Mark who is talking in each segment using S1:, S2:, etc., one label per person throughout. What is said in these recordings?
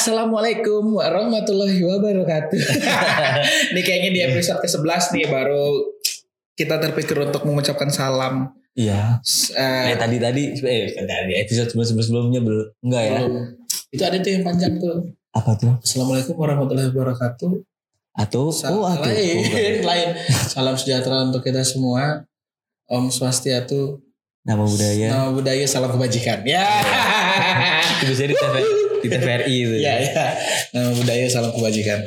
S1: Assalamualaikum warahmatullahi wabarakatuh. Ini kayaknya di episode ke-11 nih baru kita terpikir untuk mengucapkan salam.
S2: Iya.
S1: Eh,
S2: Eh tadi tadi eh tadi episode sebelum sebelumnya belum enggak ya?
S1: belum. Itu ada tuh yang panjang tuh.
S2: Apa tuh?
S1: Assalamualaikum warahmatullahi wabarakatuh.
S2: Atau
S1: Sa-
S2: oh atau
S1: lain,
S2: bukan.
S1: lain. Salam sejahtera untuk kita semua. Om Swastiatu,
S2: nama budaya.
S1: nama budaya, salam kebajikan. Ya.
S2: Itu biasanya di, di TVRI itu.
S1: Ya, ya. Nama budaya, salam kebajikan.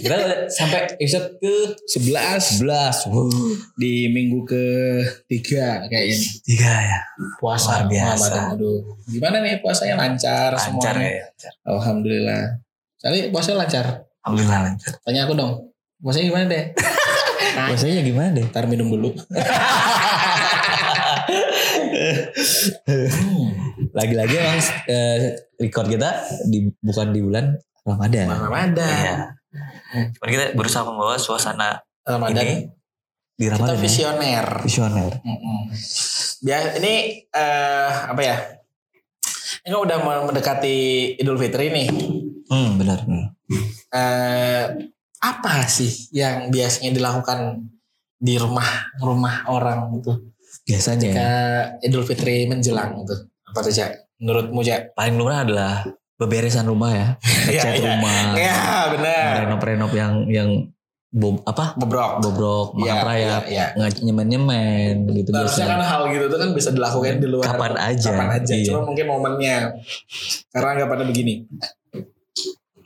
S2: Kita sampai episode ke
S1: 11
S2: 11. Wow.
S1: di minggu ke-3 kayaknya.
S2: Tiga ya.
S1: puasa
S2: Luar biasa.
S1: Aduh, gimana nih puasanya lancar,
S2: Lancar
S1: semuanya?
S2: ya. Lancar.
S1: Alhamdulillah. Kali puasa lancar.
S2: Alhamdulillah lancar.
S1: Tanya aku dong. Puasanya gimana deh?
S2: Biasanya gimana deh?
S1: ntar minum dulu.
S2: Lagi-lagi emang eh, record kita di bukan di bulan Ramadan.
S1: Ramadan.
S2: Iya. Cuman kita berusaha membawa suasana
S1: Ramadan.
S2: ini di
S1: Kita
S2: Ramadan ya.
S1: visioner.
S2: Visioner.
S1: Mm-mm. Biar ini eh, apa ya? Ini kan udah mendekati Idul Fitri nih.
S2: Hmm, benar. benar.
S1: Eh, apa sih yang biasanya dilakukan di rumah-rumah orang gitu?
S2: Biasanya ya,
S1: ketika Idul Fitri menjelang tuh apa tuh Cak? Menurutmu Cak?
S2: paling lumrah adalah beberesan rumah ya,
S1: Iya, iya.
S2: rumah,
S1: Ya benar.
S2: renov-renov yang yang bob apa
S1: Bobrok.
S2: bobrok, makan
S1: Iya,
S2: rayap,
S1: iya, iya.
S2: nggak nyemen-nyemen gitu
S1: Nah, Harusnya kan
S2: biasanya.
S1: hal gitu tuh kan bisa dilakukan di luar
S2: Kapan aja.
S1: Kapan aja.
S2: Iya.
S1: Cuma mungkin momennya. Karena anggapannya begini.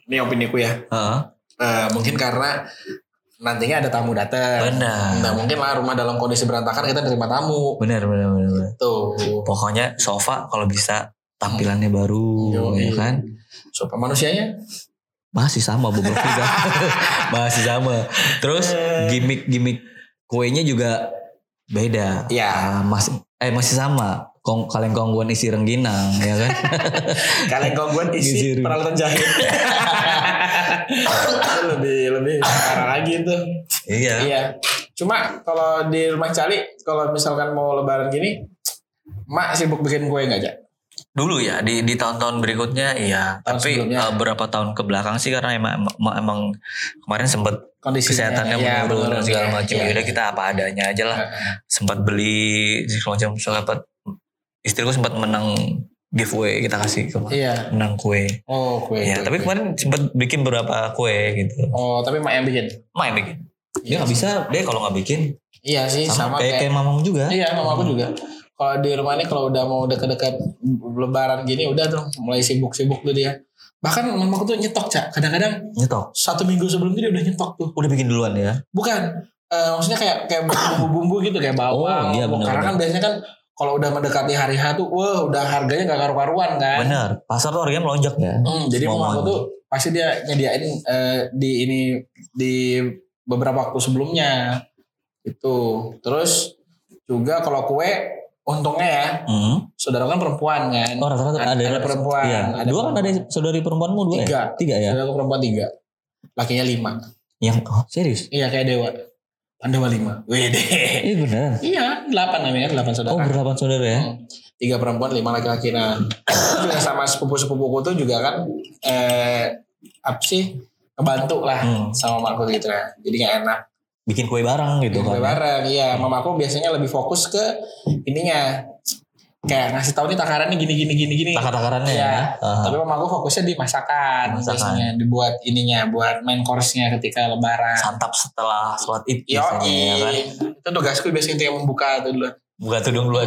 S1: Ini opini ku ya.
S2: Heeh,
S1: Eh, mungkin karena nantinya ada tamu datang.
S2: benar,
S1: Nah mungkin lah rumah dalam kondisi berantakan kita terima tamu.
S2: benar, benar, benar, benar.
S1: Tuh.
S2: Pokoknya sofa kalau bisa tampilannya baru,
S1: Yoi.
S2: ya kan?
S1: Sopan manusianya.
S2: Masih sama bobrok juga, masih sama. Terus
S1: Eh.
S2: gimmick-gimmick kuenya juga beda.
S1: Iya.
S2: Ah, masih eh masih sama. Kong, kaleng kongguan isi rengginang, ya kan?
S1: Kalian kongguan isi
S2: Giziru.
S1: peralatan jahit. lebih lebih parah lagi tuh.
S2: iya.
S1: Iya. Cuma kalau di rumah Cali, kalau misalkan mau lebaran gini, Mak sibuk bikin kue nggak, Cak?
S2: Dulu ya di di tahun-tahun berikutnya iya,
S1: Tahun
S2: tapi
S1: sebelumnya.
S2: eh, beberapa tahun ke belakang sih karena emang emang, emang kemarin sempat kesehatannya
S1: ya,
S2: menurun dan segala
S1: ya,
S2: macam.
S1: ya.
S2: Yaudah kita apa adanya aja lah. Sempat beli segala macam sempat istriku sempat menang giveaway kita kasih ke
S1: Iya.
S2: menang kue.
S1: Oh, kue.
S2: Ya,
S1: kue,
S2: tapi
S1: kue.
S2: kemarin sempat bikin beberapa kue gitu.
S1: Oh, tapi Mak yang bikin.
S2: Main bikin. Dia
S1: Iya
S2: nggak bisa, dia kalau nggak bikin
S1: Iya sih,
S2: sama,
S1: sama,
S2: kayak kayak mamang juga.
S1: Iya, mama aku juga. Kalau di rumah ini kalau udah mau deket-deket lebaran gini udah tuh mulai sibuk-sibuk tuh dia. Bahkan mama aku tuh nyetok, Cak. Kadang-kadang
S2: Nyetok.
S1: satu minggu sebelum itu dia udah nyetok tuh.
S2: Udah bikin duluan ya.
S1: Bukan. Eh, maksudnya kayak kayak bumbu-bumbu gitu kayak bawang.
S2: Oh, iya, benar,
S1: Karena kan biasanya kan kalau udah mendekati hari H tuh, wah udah harganya gak karu-karuan kan.
S2: Benar. Pasar tuh harganya melonjak ya.
S1: Hmm, jadi
S2: Semua
S1: mama aku
S2: mau.
S1: tuh pasti dia nyediain eh, di ini di beberapa waktu sebelumnya itu. Terus juga kalau kue untungnya ya
S2: Hmm.
S1: saudara kan perempuan kan.
S2: Oh rata-rata
S1: Ada-
S2: ada,
S1: ada perempuan,
S2: Iya.
S1: ada
S2: dua kan ada saudari perempuanmu dua
S1: Tiga.
S2: ya? Tiga ya.
S1: Saudara perempuan tiga, lakinya lima.
S2: Yang oh, serius?
S1: Iya kayak dewa. Pandawa lima. Wede.
S2: Iya beneran.
S1: iya delapan namanya delapan saudara.
S2: Oh berdelapan saudara ya?
S1: Hmm. Tiga perempuan, lima laki-laki. Nah, juga sama sepupu-sepupuku tuh juga kan eh apa sih ngebantu lah
S2: Hmm.
S1: sama mamaku gitu lah. Jadi gak enak.
S2: Bikin kue bareng gitu
S1: Kue
S2: kan?
S1: bareng, iya. Mamaku biasanya lebih fokus ke ininya. Kayak ngasih tahu nih takarannya gini gini gini gini.
S2: Takar-takarannya ya.
S1: Iya.
S2: Aha.
S1: Tapi mamaku fokusnya di masakan,
S2: Masakan.
S1: biasanya dibuat ininya, buat main course-nya ketika lebaran.
S2: Santap setelah sholat id
S1: Yo,
S2: ya kan?
S1: itu tugasku biasanya itu yang membuka tuh dulu.
S2: Buka tudung duluan.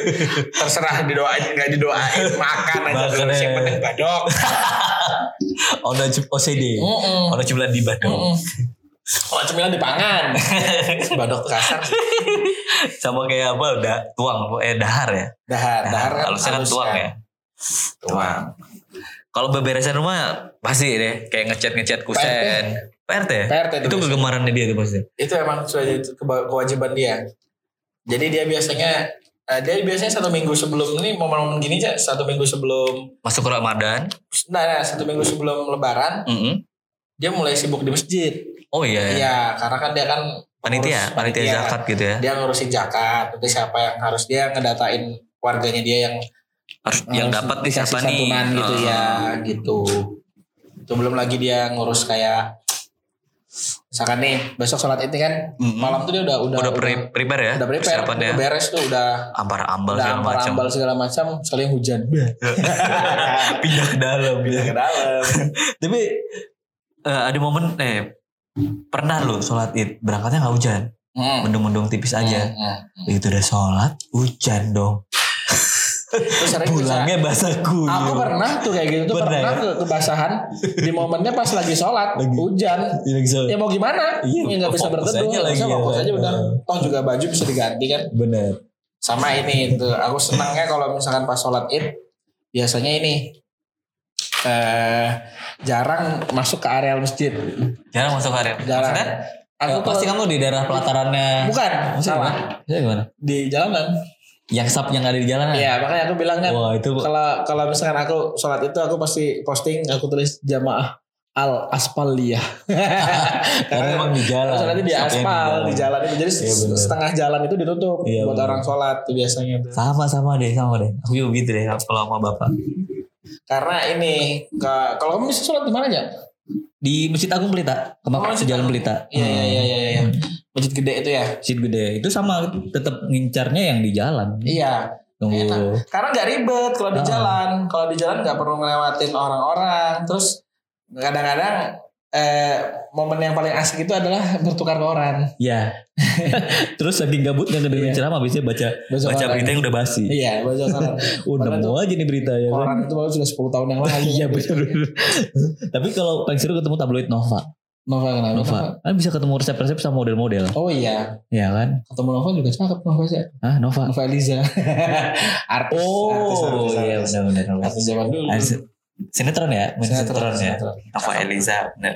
S1: Terserah didoain nggak didoain, makan aja yang
S2: aja.
S1: penting badok.
S2: Ono cip- OCD. Ono cemilan di.
S1: Mm-mm. Kalau cemilan di pangan, badok kasar.
S2: Sama kayak apa? Da, tuang, eh dahar ya.
S1: Dahar, dahar kan
S2: Halusnya kan tuang ya.
S1: Tuang.
S2: Kalau beberesan rumah pasti deh kayak ngecat ngecat kusen. PRT. ya?
S1: PRT
S2: Itu
S1: tuh
S2: kegemarannya dia tuh pasti.
S1: itu emang keba- kewajiban dia. Jadi dia biasanya eh, dia biasanya satu minggu sebelum ini momen-momen gini aja satu minggu sebelum
S2: Masuk ke Ramadan.
S1: nah, nah, satu minggu sebelum lebaran
S2: Mm-mm.
S1: dia mulai sibuk di masjid.
S2: Oh iya. ya.
S1: Iya, karena kan dia kan
S2: Panitia,
S1: ngurus
S2: panitia zakat gitu ya.
S1: Dia ngurusin zakat, nanti siapa yang harus dia ngedatain warganya dia yang
S2: Harus yang dapat nih siapa nih?
S1: gitu
S2: Ah.
S1: ya, gitu. Itu belum lagi dia ngurus kayak misalkan nih besok sholat itu kan
S2: Mm-mm.
S1: malam tuh dia udah udah
S2: udah pre prepare ya
S1: udah prepare, udah beres tuh udah
S2: ambal ambal
S1: udah
S2: segala macam
S1: ambal segala macam sekalian hujan
S2: pindah ke dalam
S1: pindah ke dalam
S2: tapi eh, ada momen eh pernah lo sholat id berangkatnya nggak hujan
S1: Hmm.
S2: mendung-mendung tipis aja
S1: Hmm, hmm.
S2: itu udah sholat hujan dong
S1: Terus sering bisa-
S2: pulangnya basah kuyup
S1: Aku pernah tuh kayak gitu tuh
S2: Pernah
S1: pernah,
S2: ya?
S1: ke kebasahan di momennya pas lagi sholat
S2: Lagi.
S1: hujan.
S2: Iya, lagi sholat.
S1: Ya mau gimana?
S2: Iya,
S1: ya nggak bisa berteduh,
S2: aja
S1: nggak
S2: lagi
S1: bisa
S2: ya
S1: fokus
S2: kan.
S1: aja.
S2: Heeh.
S1: Toh juga baju bisa diganti kan.
S2: bener
S1: Sama ini tuh aku senangnya kalau misalkan pas sholat id biasanya ini eh jarang masuk ke area masjid.
S2: jarang masuk area
S1: Jarang.
S2: maksudnya
S1: Aku
S2: eh, pasti kamu di daerah pelatarannya.
S1: Bukan
S2: Maksudnya
S1: salah
S2: gimana? Maksudnya gimana?
S1: Di jalanan.
S2: yang sap yang ada di jalanan?
S1: Iya makanya aku bilang kan
S2: wah itu
S1: kalau kalau misalkan aku sholat itu aku pasti posting aku tulis jamaah al aspaliyah
S2: karena emang di jalan.
S1: sholatnya di
S2: Sapnya
S1: aspal di jalan. itu. Jadi
S2: Iya,
S1: setengah jalan itu ditutup
S2: Iya,
S1: buat
S2: bener.
S1: orang sholat biasanya
S2: sama sama deh sama deh. Aku juga gitu deh kalau sama bapak
S1: karena ini ke- kalau kamu sholat di mana aja?
S2: Di masjid agung pelita
S1: Oh,
S2: kemarin
S1: Masjid
S2: jalan pelita.
S1: Iya iya iya iya iya. Masjid gede itu ya?
S2: Masjid gede. Itu sama tetap ngincarnya yang di jalan.
S1: Iya.
S2: Tunggu.
S1: Enak. karena nggak ribet kalau di
S2: Ah.
S1: jalan. Kalau di jalan nggak perlu ngelewatin orang-orang. Terus kadang-kadang eh, momen yang paling asik itu adalah bertukar koran.
S2: Ya terus saking gabut nggak ngedengerin
S1: Iya.
S2: ceramah biasanya baca
S1: Baca
S2: baca berita yang udah basi.
S1: Iya baca koran Padahal
S2: nemu aja nih berita ya kan?
S1: koran itu baru sudah 10 tahun yang lalu.
S2: Iya betul tapi kalau paling seru ketemu tabloid Nova.
S1: Nova kenapa?
S2: Nova. Kan bisa ketemu resep-resep sama model-model.
S1: Oh iya.
S2: Ya kan?
S1: Ketemu Nova juga cakep Nova sih
S2: ah Nova?
S1: Nova Eliza. Artis artis,
S2: oh
S1: artis,
S2: iya
S1: artis.
S2: benar-benar.
S1: Artis zaman dulu
S2: sinetron ya main sinetron, ya
S1: sinetron.
S2: Nova Eliza benar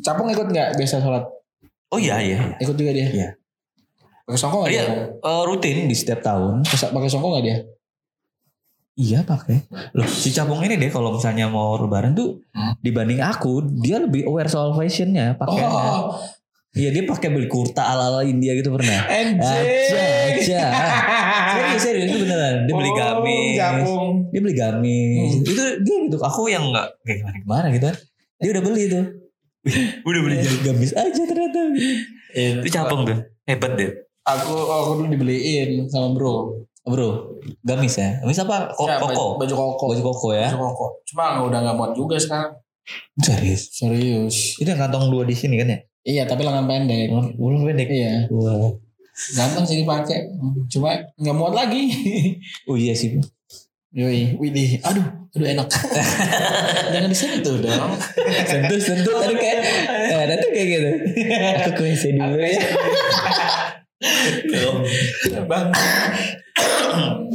S1: Capung ikut nggak biasa sholat
S2: oh iya iya
S1: ikut juga dia
S2: Iya.
S1: pakai songkok nggak
S2: dia
S1: dia
S2: eh, rutin di setiap tahun
S1: Pakai- pakai songkok nggak dia
S2: Iya pakai. Loh si Capung ini deh kalau misalnya mau lebaran tuh
S1: Hmm.
S2: dibanding aku dia lebih aware soal fashionnya pakainya.
S1: oh
S2: Iya dia pakai beli kurta ala ala India gitu pernah. Aja
S1: anjing
S2: aja. Serius serius itu beneran. Dia beli
S1: Oh,
S2: gamis.
S1: Capung
S2: Dia beli gamis.
S1: Hmm.
S2: Itu dia gitu. Aku yang nggak kayak gimana gimana gitu kan. Dia udah beli tuh. udah beli gamis aja ternyata. Itu Capung tuh. Hebat deh.
S1: aku aku dulu dibeliin sama bro
S2: Bro, gamis ya? Gamis apa? Ko-
S1: Ya,
S2: koko.
S1: baju, koko
S2: Baju koko ya?
S1: baju koko cuma udah nggak muat juga sekarang
S2: Serius.
S1: serius
S2: Itu yang kantong dua di sini kan ya?
S1: iya tapi lengan pendek
S2: Ulun pendek.
S1: iya
S2: Wah.
S1: Ganteng sih dipakai cuma nggak muat lagi
S2: Oh iya sih.
S1: Yoi, widih, aduh, aduh enak. Jangan disentuh dong.
S2: sentuh sentuh tadi kayak eh nanti kayak gitu aku WC dulu ya
S1: Bang.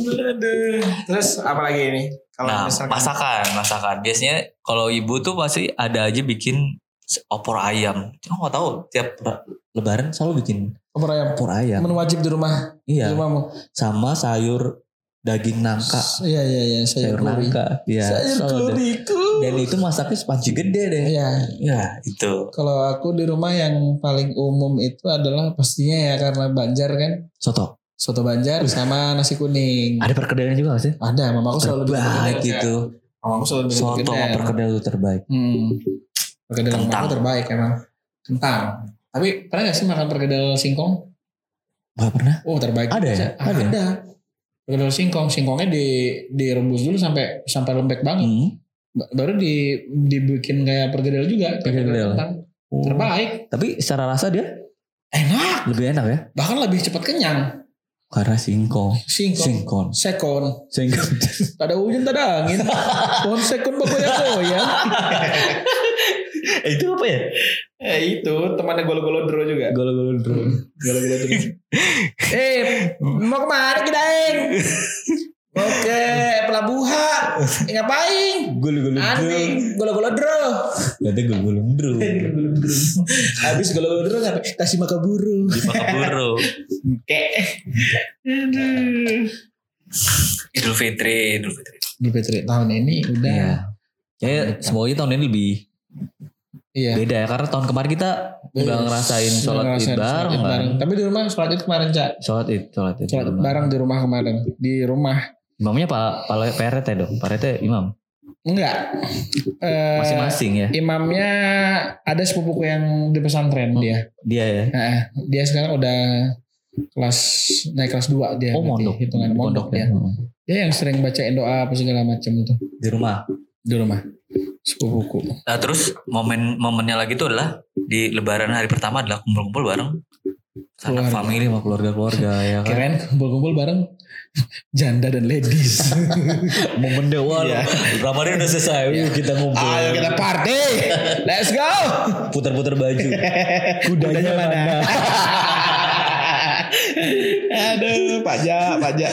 S1: aduh. Terus apa lagi ini? Kalau
S2: nah
S1: misalkan
S2: masakan masakan biasanya kalau ibu tuh pasti ada aja bikin opor ayam. Aku nggak tahu tiap ra- lebaran selalu bikin
S1: opor ayam,
S2: opor ayam.
S1: Menu wajib di rumah, di
S2: iya.
S1: rumahmu.
S2: sama sayur daging nangka.
S1: Iya iya iya, sayur
S2: sayur nangka iya.
S1: Sayur keluriku.
S2: dan itu masaknya sepanci gede deh.
S1: Iya,
S2: ya itu.
S1: Kalau aku di rumah yang paling umum itu adalah pastinya ya karena Banjar kan,
S2: soto.
S1: Soto Banjar sama nasi kuning.
S2: ada perkedelnya juga gak sih?
S1: Ada, mamaku selalu bikin
S2: terbaik
S1: perkedel,
S2: itu.
S1: Kak. Mamaku selalu bikin
S2: soto sama
S1: perkedel.
S2: perkedel itu terbaik.
S1: Hmm. Perkedel
S2: Kentang.
S1: terbaik emang. Kentang. Tapi pernah gak sih makan perkedel singkong?
S2: Gak pernah
S1: Oh terbaik.
S2: Ada ya?
S1: Ada.
S2: Ada.
S1: ada. Perkedel singkong, singkongnya di direbus dulu sampai sampai lembek banget.
S2: Hmm.
S1: Ba- Baru di dibikin kayak perkedel juga,
S2: Perkedel.
S1: kentang.
S2: Oh.
S1: Terbaik.
S2: Tapi secara rasa dia
S1: Enak.
S2: lebih enak ya
S1: Bahkan lebih cepat kenyang.
S2: karena singkong
S1: Singkong.
S2: singkong
S1: Sekon.
S2: singkong
S1: Tak ada hujan, ada angin. Pohon sekon bergoyang-goyang.
S2: itu apa ya
S1: Eh itu temannya golo-golo dro juga.
S2: golo-golo drum
S1: Golo-golo dro. eh, mau ke mana kita, Eng? Mau ke pelabuhan. Eh, ngapain?
S2: golo-golo drum
S1: Anjing, golo-golo dro.
S2: Katanya golo-golo drum
S1: Habis golo-golo dro ngapain? Kasih makan burung.
S2: di Makaburu
S1: Kayak.
S2: Idul Fitri Idul Fitri
S1: Di Petri tahun ini udah.
S2: iya Kayaknya semuanya tahun ini lebih
S1: Iya.
S2: beda ya karena tahun kemarin kita nggak ngerasain
S1: Nggak
S2: sholat id
S1: ngerasain
S2: bareng kan
S1: Tapi di rumah sholat id kemarin, Cak.
S2: sholat id sholat id
S1: Sholat bareng di rumah kemarin. Di rumah.
S2: imamnya pak pak PRT dong PRT imam
S1: Enggak. Eh,
S2: Masing-masing ya.
S1: Imamnya ada sepupuku yang di pesantren
S2: Oh.
S1: dia.
S2: Dia ya.
S1: Nah, dia sekarang udah kelas naik kelas 2 dia.
S2: Oh mondok.
S1: Hitungan mondok,
S2: ya.
S1: dia. Dia yang sering bacain doa apa segala macam itu
S2: Di rumah.
S1: di rumah. Sepupuku.
S2: Nah, terus momen momennya lagi itu adalah di lebaran hari pertama adalah kumpul-kumpul bareng sanak
S1: Keluarga.
S2: family sama keluarga-keluarga ya kan.
S1: Keren kumpul-kumpul bareng janda dan ladies.
S2: Momen dewa
S1: Iya.
S2: Ramadan udah selesai. Yuk kita ngumpul.
S1: Ayo kita party. Let's go.
S2: Putar-putar baju.
S1: Kudanya mana? Aduh, pajak, pajak.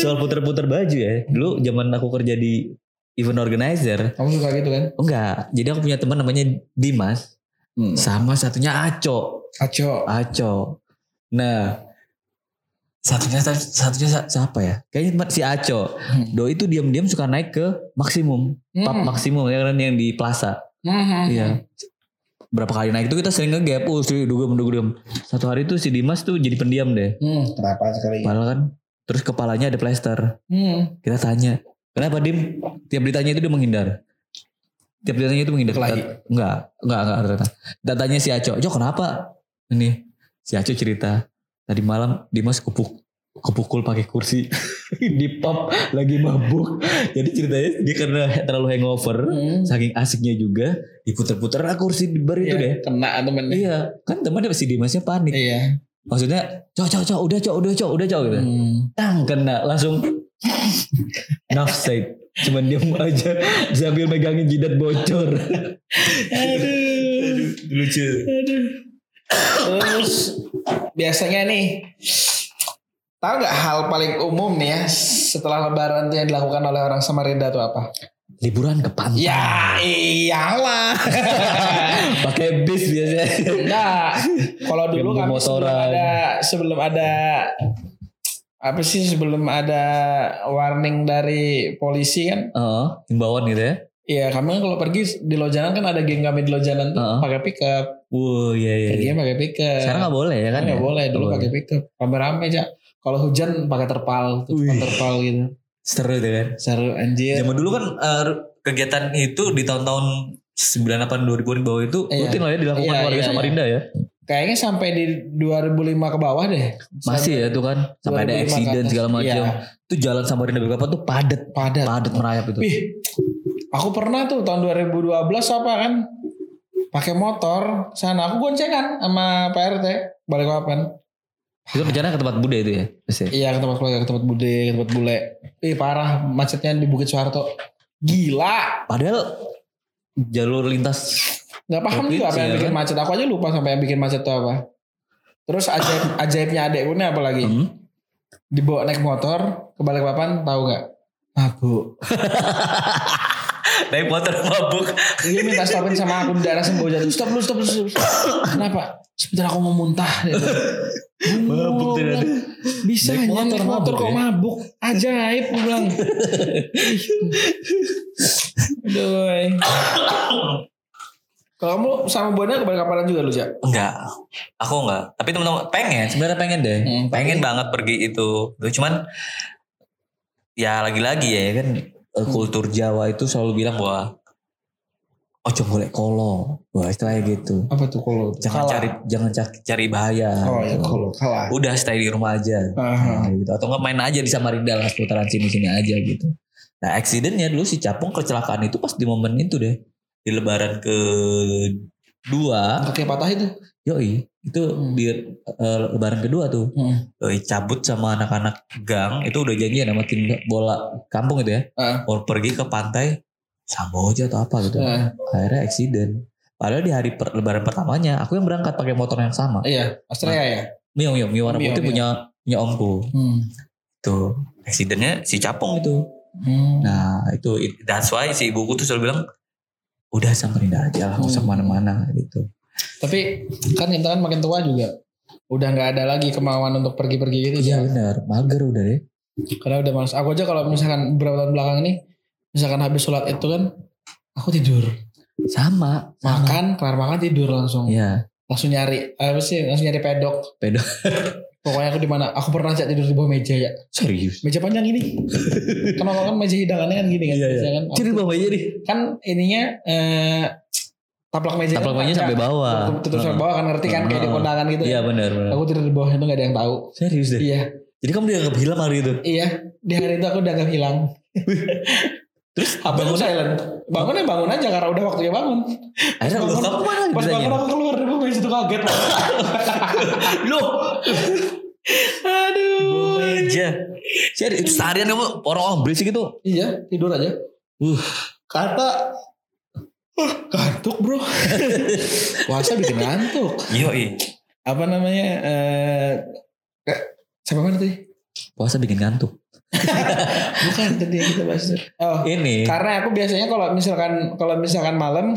S2: Soal putar-putar baju ya. Dulu zaman aku kerja di event organizer.
S1: Kamu suka gitu kan?
S2: Oh, enggak. Jadi aku punya teman namanya Dimas.
S1: Hmm.
S2: Sama satunya Aco.
S1: Aco.
S2: Aco. Nah, satunya satunya sa- siapa ya? Kayaknya si Aco.
S1: Hmm.
S2: Do itu diam-diam suka naik ke maksimum, pub
S1: Hmm.
S2: maksimum ya kan yang di plaza.
S1: Hmm.
S2: Iya. Berapa kali naik itu kita sering nge-gap. Oh, si dugem dugem. Satu hari tuh si Dimas tuh jadi pendiam deh.
S1: Hmm, kenapa sekali?
S2: Padahal kan terus kepalanya ada plester.
S1: Hmm.
S2: Kita tanya, "Kenapa, Dim?" Tiap ditanya itu dia menghindar. Tiap ditanya itu menghindar.
S1: Kelahi.
S2: Enggak, enggak, enggak ternyata. Kita tanya si Aco, "Jo, kenapa?" Ini si Aco cerita, tadi malam Dimas kepuk kepukul pakai kursi di pub lagi mabuk. Jadi ceritanya dia karena terlalu hangover,
S1: Hmm.
S2: saking asiknya juga diputer-puter lah kursi di bar itu
S1: Iya,
S2: deh.
S1: Kena temennya.
S2: Iya, kan temannya si Dimasnya panik.
S1: Iya.
S2: Maksudnya, cok, cok, cok, udah cok, udah cok, udah cok gitu.
S1: Hmm.
S2: Tang kena langsung nafside. Cuman diam aja sambil megangin jidat bocor.
S1: Aduh.
S2: Lucu.
S1: Aduh. Terus biasanya nih tahu nggak hal paling umum nih ya setelah lebaran yang dilakukan oleh orang Samarinda itu apa?
S2: Liburan ke pantai.
S1: Ya iyalah.
S2: Pakai bis biasanya.
S1: Enggak. Kalau dulu kami sebelum
S2: motoran.
S1: ada sebelum ada apa sih sebelum ada warning dari polisi kan?
S2: Oh, himbauan gitu ya.
S1: Iya kami kan kalau pergi di Lojanan kan ada geng kami di Lojanan tuh
S2: Heeh.
S1: pakai pickup.
S2: Wow, iya iya. iya.
S1: Perginya pakai pickup.
S2: Sekarang nggak boleh ya kan?
S1: nggak
S2: ya?
S1: boleh dulu pakai pickup. Rame-rame aja. Kalau hujan pakai terpal,
S2: Wih.
S1: terpal gitu.
S2: Seru tuh kan.
S1: Seru anjir.
S2: Zaman dulu kan eh, kegiatan itu di tahun-tahun 98 2000 di bawah itu
S1: Iya.
S2: rutin lah ya dilakukan
S1: Iya,
S2: warga
S1: iya,
S2: Samarinda ya.
S1: Kayaknya sampai di 2005 ke bawah deh.
S2: Masih ya tuh kan sampai ada
S1: 2005 ke
S2: accident
S1: atas.
S2: segala macam.
S1: Iya.
S2: Itu jalan Samarinda berapa tuh padat,
S1: Padat.
S2: padat merayap itu.
S1: Wih, aku pernah tuh tahun 2012 apa kan pakai motor sana aku goncengan sama Pak RT balik kapan
S2: Itu rencana ke tempat Bude itu ya. Pasti.
S1: iya ke tempat keluarga ke tempat bude ke tempat bule ih parah macetnya di Bukit Soeharto gila
S2: Padahal jalur lintas
S1: nggak paham juga apa yang bikin
S2: kan?
S1: macet aku aja lupa sampai yang bikin macet itu apa terus ajaib ajaibnya adekku nih apa lagi
S2: hmm,
S1: dibawa naik motor ke Balikpapan tahu nggak mabuk
S2: naik motor mabuk.
S1: dia minta stopin sama aku di daerah Semboja stop lu stop lu stop, stop. kenapa sebentar aku mau muntah gitu.
S2: Mabuk ternyata.
S1: bisa
S2: Naik
S1: naik
S2: motor
S1: motor, motor
S2: mabuk
S1: kok
S2: ya?
S1: mabuk ajaib bilang Aduh. kalau kamu sama Bona ke Balikpapan juga lu Jak?
S2: Enggak. Aku enggak. Tapi teman-teman pengen, sebenarnya pengen deh.
S1: Hmm,
S2: pengen
S1: tapi-
S2: banget pergi itu. Cuman ya lagi-lagi ya kan eh, kultur Jawa itu selalu bilang bahwa ojo golek kolo. Wah, istilahnya gitu.
S1: apa tuh kalau
S2: Jangan
S1: Kalah.
S2: cari jangan ca- cari bahaya.
S1: oh ya kalau kalah
S2: Udah stay di rumah aja.
S1: Aha.
S2: Nah, gitu. Atau enggak main aja di Samarinda lah seputaran sini-sini aja gitu. Nah accidentnya dulu si Capung kecelakaan itu pas di momen itu deh. Di lebaran ke dua.
S1: kaki patah itu
S2: Yoi. Itu
S1: Hmm.
S2: di eh, lebaran kedua tuh.
S1: Hmm.
S2: Yoi, cabut sama anak-anak gang. Itu udah janjian sama tim bola kampung itu ya.
S1: Ah.
S2: Mau pergi ke pantai Samboja atau apa gitu.
S1: Nah,
S2: Akhirnya accident. Padahal di hari per- lebaran pertamanya aku yang berangkat pakai motor yang sama.
S1: iya Australia ya
S2: Mio Mio Mio warna putih punya punya omku.
S1: hmm.
S2: Tuh accidentnya si Capung itu.
S1: Hmm.
S2: Nah itu that's why si ibuku tuh selalu bilang udah Samarinda aja lah, nggak usah
S1: Hmm.
S2: ke mana-mana gitu.
S1: Tapi kan kita kan makin tua juga. Udah nggak ada lagi kemauan untuk pergi-pergi gitu.
S2: Iya benar, mager udah deh.
S1: Karena udah males. Aku aja kalau misalkan beberapa tahun belakang ini, misalkan habis sholat itu kan, aku tidur.
S2: Sama, sama.
S1: Makan, kelar makan tidur langsung.
S2: Iya,
S1: Langsung nyari, apa sih? Langsung nyari pedok.
S2: Pedok.
S1: Pokoknya aku di mana? Aku pernah cak tidur di bawah meja ya.
S2: Serius.
S1: Meja panjang ini. orang kan meja hidangannya kan gini kan.
S2: Iya, iya.
S1: kan.
S2: Jadi bawa aja deh.
S1: kan ininya eh taplak meja
S2: Taplak meja sampai bawah.
S1: tutup sampai bawah kan ngerti kan kayak di kondangan gitu
S2: Iya benar benar.
S1: aku tidur di bawah itu gak ada yang tahu
S2: Serius deh.
S1: iya
S2: Jadi kamu dianggap hilang hari itu.
S1: iya di hari itu aku gak hilang
S2: Terus
S1: aku silent bangun ya bangun aja karena udah waktunya bangun
S2: akhirnya
S1: Bangun.
S2: loh kamu mana
S1: pas
S2: ditanya?
S1: bangun aku keluar dari meja itu kaget
S2: Loh,
S1: aduh.
S2: Serius itu seharian kamu orang-orang berisik itu.
S1: iya tidur aja
S2: Uh,
S1: kata "Wah, ngantuk bro puasa bikin ngantuk
S2: yo
S1: apa namanya eh ke- siapa mana tadi
S2: Puasa bikin ngantuk.
S1: Bukan tadi yang kita bahas oh
S2: Ini.
S1: karena aku biasanya kalau misalkan kalau misalkan malam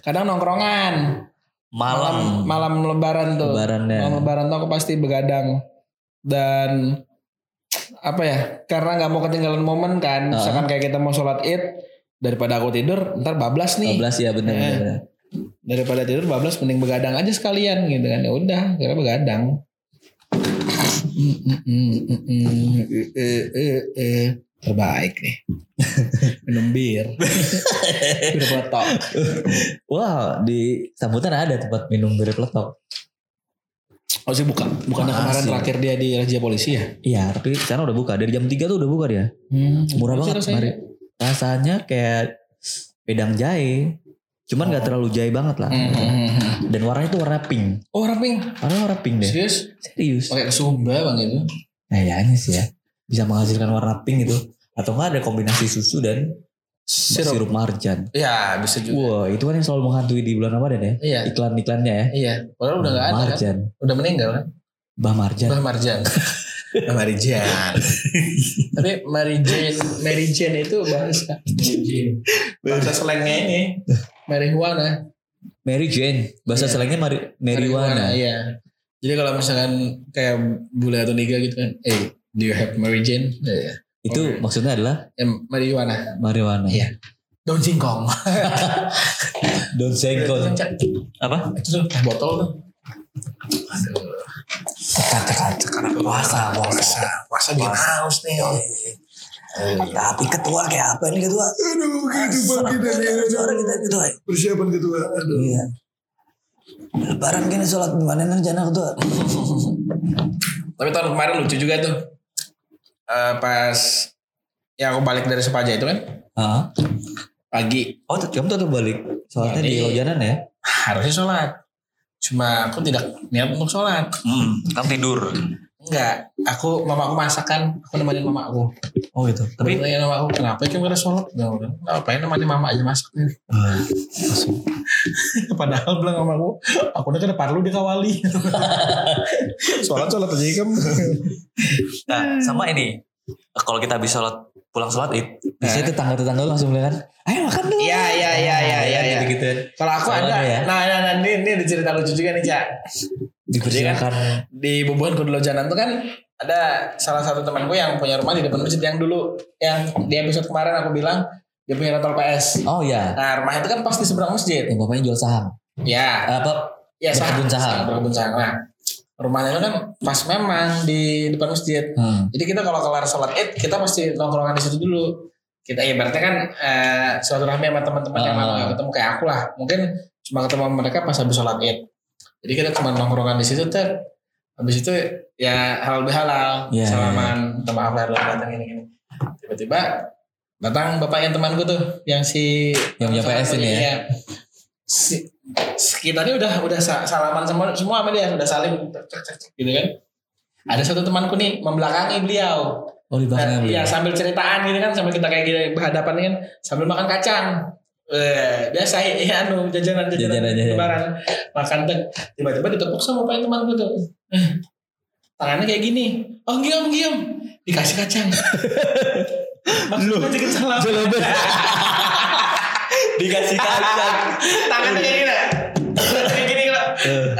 S1: kadang nongkrongan
S2: malam
S1: malam lebaran tuh
S2: lebarannya.
S1: malam lebaran tuh aku pasti begadang dan apa ya karena nggak mau ketinggalan momen kan
S2: Ah.
S1: misalkan kayak kita mau sholat id daripada aku tidur ntar bablas nih
S2: 12 ya benar
S1: Eh.
S2: benar. benar.
S1: daripada tidur bablas mending begadang aja sekalian gitu kan ya udah kira begadang Terbaik nih minum bir bir peletok
S2: Wah, di sambutan ada tempat minum bir peletok.
S1: oh sih buka bukannya kemarin
S2: Masih.
S1: terakhir dia di razia polisi ya
S2: Iya, tapi sekarang udah buka. Dari jam 3 tuh udah buka dia.
S1: hmm.
S2: Murah banget
S1: rasanya?
S2: kemarin. Rasanya kayak pedang jahe. Cuman nggak terlalu jahe banget lah.
S1: Hmm, hmm, hmm, hmm.
S2: Dan warnanya tuh warna pink.
S1: oh raping
S2: Warna warna pink deh.
S1: serius
S2: Serius.
S1: pakai kesumba bang itu
S2: Kayaknya sih ya. Bisa menghasilkan warna pink itu. Atau enggak ada kombinasi susu dan
S1: sirup,
S2: sirup marjan.
S1: ya bisa juga
S2: Wah, itu kan yang selalu menghantui di bulan Ramadan ya.
S1: iya
S2: Iklan-iklannya ya.
S1: iya padahal udah nggak ada kan
S2: Marjan.
S1: udah meninggal kan
S2: Bah Marjan.
S1: Bah Marjan. Bah Marijan. Tapi Mary Jane, Mary Jane itu bahasa bahasa slangnya ini marijuana.
S2: Mary Jane. Bahasa
S1: Iya.
S2: selengnya mari, marijuana.
S1: Iya. Jadi kalau misalkan kayak bule atau niga gitu kan, eh, do you have Mary Jane? Iya.
S2: Itu
S1: Oke.
S2: maksudnya adalah
S1: Eh, marijuana.
S2: marijuana.
S1: Iya. Daun singkong.
S2: Daun sengkol. Apa?
S1: Itu tuh botol tuh. Aduh.
S2: Puasa,
S1: Puasa, puasa bikin haus nih.
S2: Tapi ketua kayak apa ini ketua?
S1: Aduh, gitu bang kita
S2: Suara kita ketua.
S1: Persiapan ketua. Aduh.
S2: Iya. Lebaran gini sholat gimana rencana ketua?
S1: Tapi tahun kemarin lucu juga tuh. Eh, pas yang aku balik dari Sepaja itu kan
S2: Hah?
S1: pagi
S2: Oh, kamu tuh balik. Sholatnya di
S1: Jadi-
S2: Lojanan ya?
S1: harusnya sholat. Cuma aku tidak niat untuk sholat.
S2: Hmm, kamu tidur.
S1: Enggak, aku mamaku masakan, aku nemenin mamaku.
S2: Oh gitu.
S1: Tapi
S2: Tapi
S1: tanya mamaku, kenapa kamu pada sholat? Gak udah, ngapain nemenin mama aja masak nih. Padahal bilang mamaku, aku udah kena parlu dikawali. sholat sholat aja kamu.
S2: Nah, sama ini. Kalau kita habis sholat pulang sholat id, biasanya tetangga-tetangga langsung bilang kan, ayo makan dulu.
S1: Iya, iya, iya, iya, iya, iya.
S2: Gitu.
S1: Kalau aku ada,
S2: ya.
S1: nah, nah, nah, ini, ini ada cerita lucu juga nih, Cak.
S2: Dipersilakan.
S1: di Bubuhan Kudu Lojanan tuh kan ada salah satu temanku yang punya rumah di depan masjid yang dulu yang di episode kemarin aku bilang dia punya rental PS.
S2: Oh ya,
S1: Nah rumah itu kan pasti seberang masjid.
S2: yang bapaknya jual saham.
S1: Ya,
S2: Apa?
S1: ya
S2: Berkebun saham.
S1: Berkebun saham. Nah rumahnya itu kan pas memang di depan masjid.
S2: Hmm.
S1: Jadi kita kalau kelar sholat id kita pasti nongkrongan di situ dulu. Kita ya berarti kan eh, suatu rahmi sama teman-teman yang
S2: Ah.
S1: gak ketemu kayak aku lah. Mungkin cuma ketemu mereka pas habis sholat id. Jadi kita cuma nongkrongan di situ ter. Habis itu ya halal bihalal,
S2: Iya,
S1: salaman, minta maaf lahir dan batin gini gini. Tiba-tiba datang bapak yang temanku tuh, yang si
S2: Yang punya PS ini ya?
S1: Iya. Si, sekitarnya udah udah sa- salaman semua semua sama dia, udah saling cek cek cek gitu kan. Ada satu temanku nih membelakangi beliau.
S2: Oh di belakangnya
S1: Dan,
S2: beli.
S1: ya sambil ceritaan gitu kan sambil kita kayak gini berhadapan kan sambil makan kacang. Eh, biasa ya anu jajanan jajanan lebaran makan tuh tiba-tiba ditepuk sama bapak temanku tuh. Eh, tangannya kayak gini. Oh giam giam dikasih kacang. Dikit salam.
S2: Dikasih kacang.
S1: Tangannya kayak gini. kayak gini kalau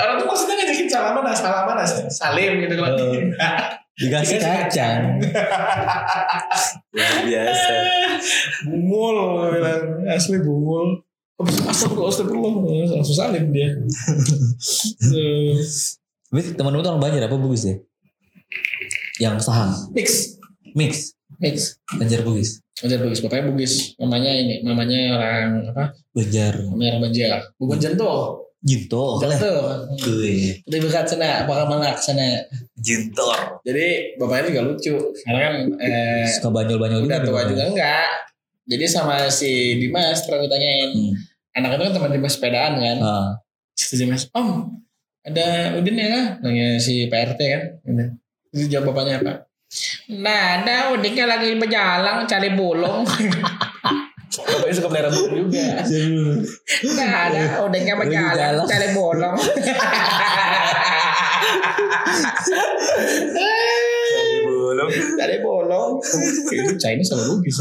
S1: orang tuh maksudnya ngajakin salaman, nah, salaman, nah, salim gitu kalau.
S2: Eh. Dikasih kacang. Luar biasa.
S1: bungul bilang asli bungul Habis astagfirullah astagfirullah langsung salim dia
S2: temen lu tuh orang Banjar apa Bugis ya? Yang saham.
S1: Mix.
S2: Mix.
S1: Mix.
S2: Banjar Bugis.
S1: Banjar Bugis. Bapaknya Bugis. Mamanya ini. Mamanya orang apa?
S2: Banjar.
S1: Mamanya orang Banjar. Bukan Jento.
S2: Jinto.
S1: Jento.
S2: Kuy.
S1: Di dekat sana. Bakal malak sana.
S2: Jintor.
S1: Jadi bapaknya juga lucu. Karena kan eh,
S2: Suka banyol-banyol
S1: udah
S2: juga.
S1: tua juga enggak. Jadi sama si Dimas pernah gue tanyain.
S2: Hmm.
S1: Anak itu kan teman Dimas sepedaan kan.
S2: Ah.
S1: Si Dimas, Om ada Udin ya? Nanya si PRT kan. Udah. Terus jawab bapaknya apa? Nah ada Udinnya lagi berjalan cari bulung. Bapaknya suka pelihara burung juga. Nah ada
S2: Lagi
S1: berjalan
S2: jalan.
S1: cari bulung.
S2: Belum.
S1: cari bolong. Itu Chinese sama Bugis.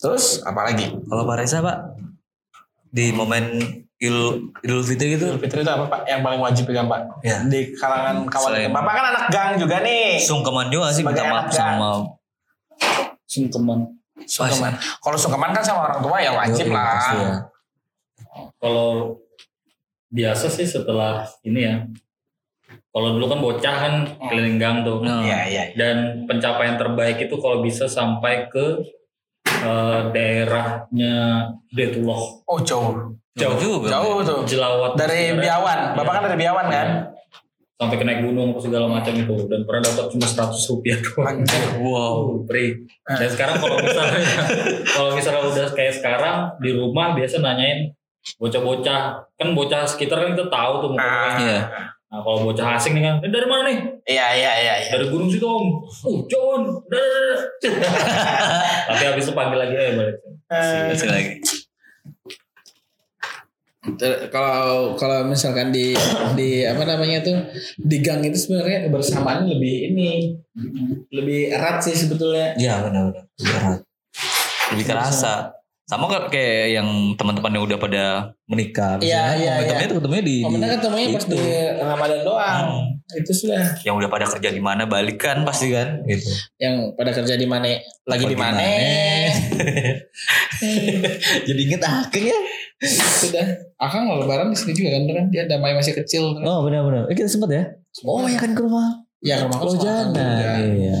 S1: Terus apa lagi?
S2: Kalau Pak Reza Pak di momen Idul Idul Fitri gitu
S1: Idul Fitri itu apa Pak? Yang paling wajib pegang Pak?
S2: Ya.
S1: Di kalangan kawan.
S2: Selain-
S1: Bapak kan anak gang juga nih.
S2: sungkeman juga sih
S1: Sebagai
S2: minta maaf sama
S1: Sungkeman. Sungkeman. Kalau sungkeman kan sama orang tua ya wajib
S2: Yoi,
S1: lah.
S2: pasti ya.
S3: Kalau biasa sih setelah ini ya. Kalau dulu kan bocah kan keliling gang tuh.
S2: Nah,
S1: Iya iya.
S3: Dan pencapaian terbaik itu kalau bisa sampai ke eh, daerahnya Detullah.
S1: Oh jauh.
S2: jauh juga.
S1: Jauh tuh.
S3: Jelawat.
S1: Dari Biawan. Bapak kan dari Biawan kan?
S3: Sampai ke naik gunung apa segala macam itu dan pernah dapat cuma 100 rupiah doang. Wow, free.
S1: Ah.
S3: Dan sekarang kalau misalnya kalau misalnya udah kayak sekarang di rumah biasa nanyain bocah-bocah kan bocah sekitar kan kita tahu tuh mukanya.
S2: Iya.
S3: Nah kalau bocah asing nih kan, "Eh, dari mana nih?
S1: Iya iya iya. iya.
S3: Dari gunung situ om. Oh John. Tapi habis itu panggil lagi eh balik.
S1: Eh,
S2: Masih lagi.
S1: Ter- kalau kalau misalkan di di apa namanya tuh di gang itu sebenarnya kebersamaan lebih ini lebih erat sih sebetulnya
S2: Iya benar-benar. Lebih erat. Lebih kerasa. Sama kan kayak yang teman-teman yang udah pada menikah.
S1: Iya,
S2: misalnya,
S1: iya,
S2: Ketemunya di,
S1: Momennya
S2: di-
S1: ketemunya pas di Ramadan doang
S2: Hmm.
S1: itu sudah
S2: yang udah pada kerja di mana balik kan pasti kan gitu.
S1: yang pada kerja di mana lagi di mana
S2: Jadi inget akhirnya.
S1: sudah akang mau lebaran di sini juga kan kan dia damai masih kecil
S2: Oh benar-benar. Eh kita sempat ya. Oh ya kan ke rumah.
S1: ya ke rumah
S2: Oh
S1: akang
S2: jangan.
S1: juga.
S2: Iya.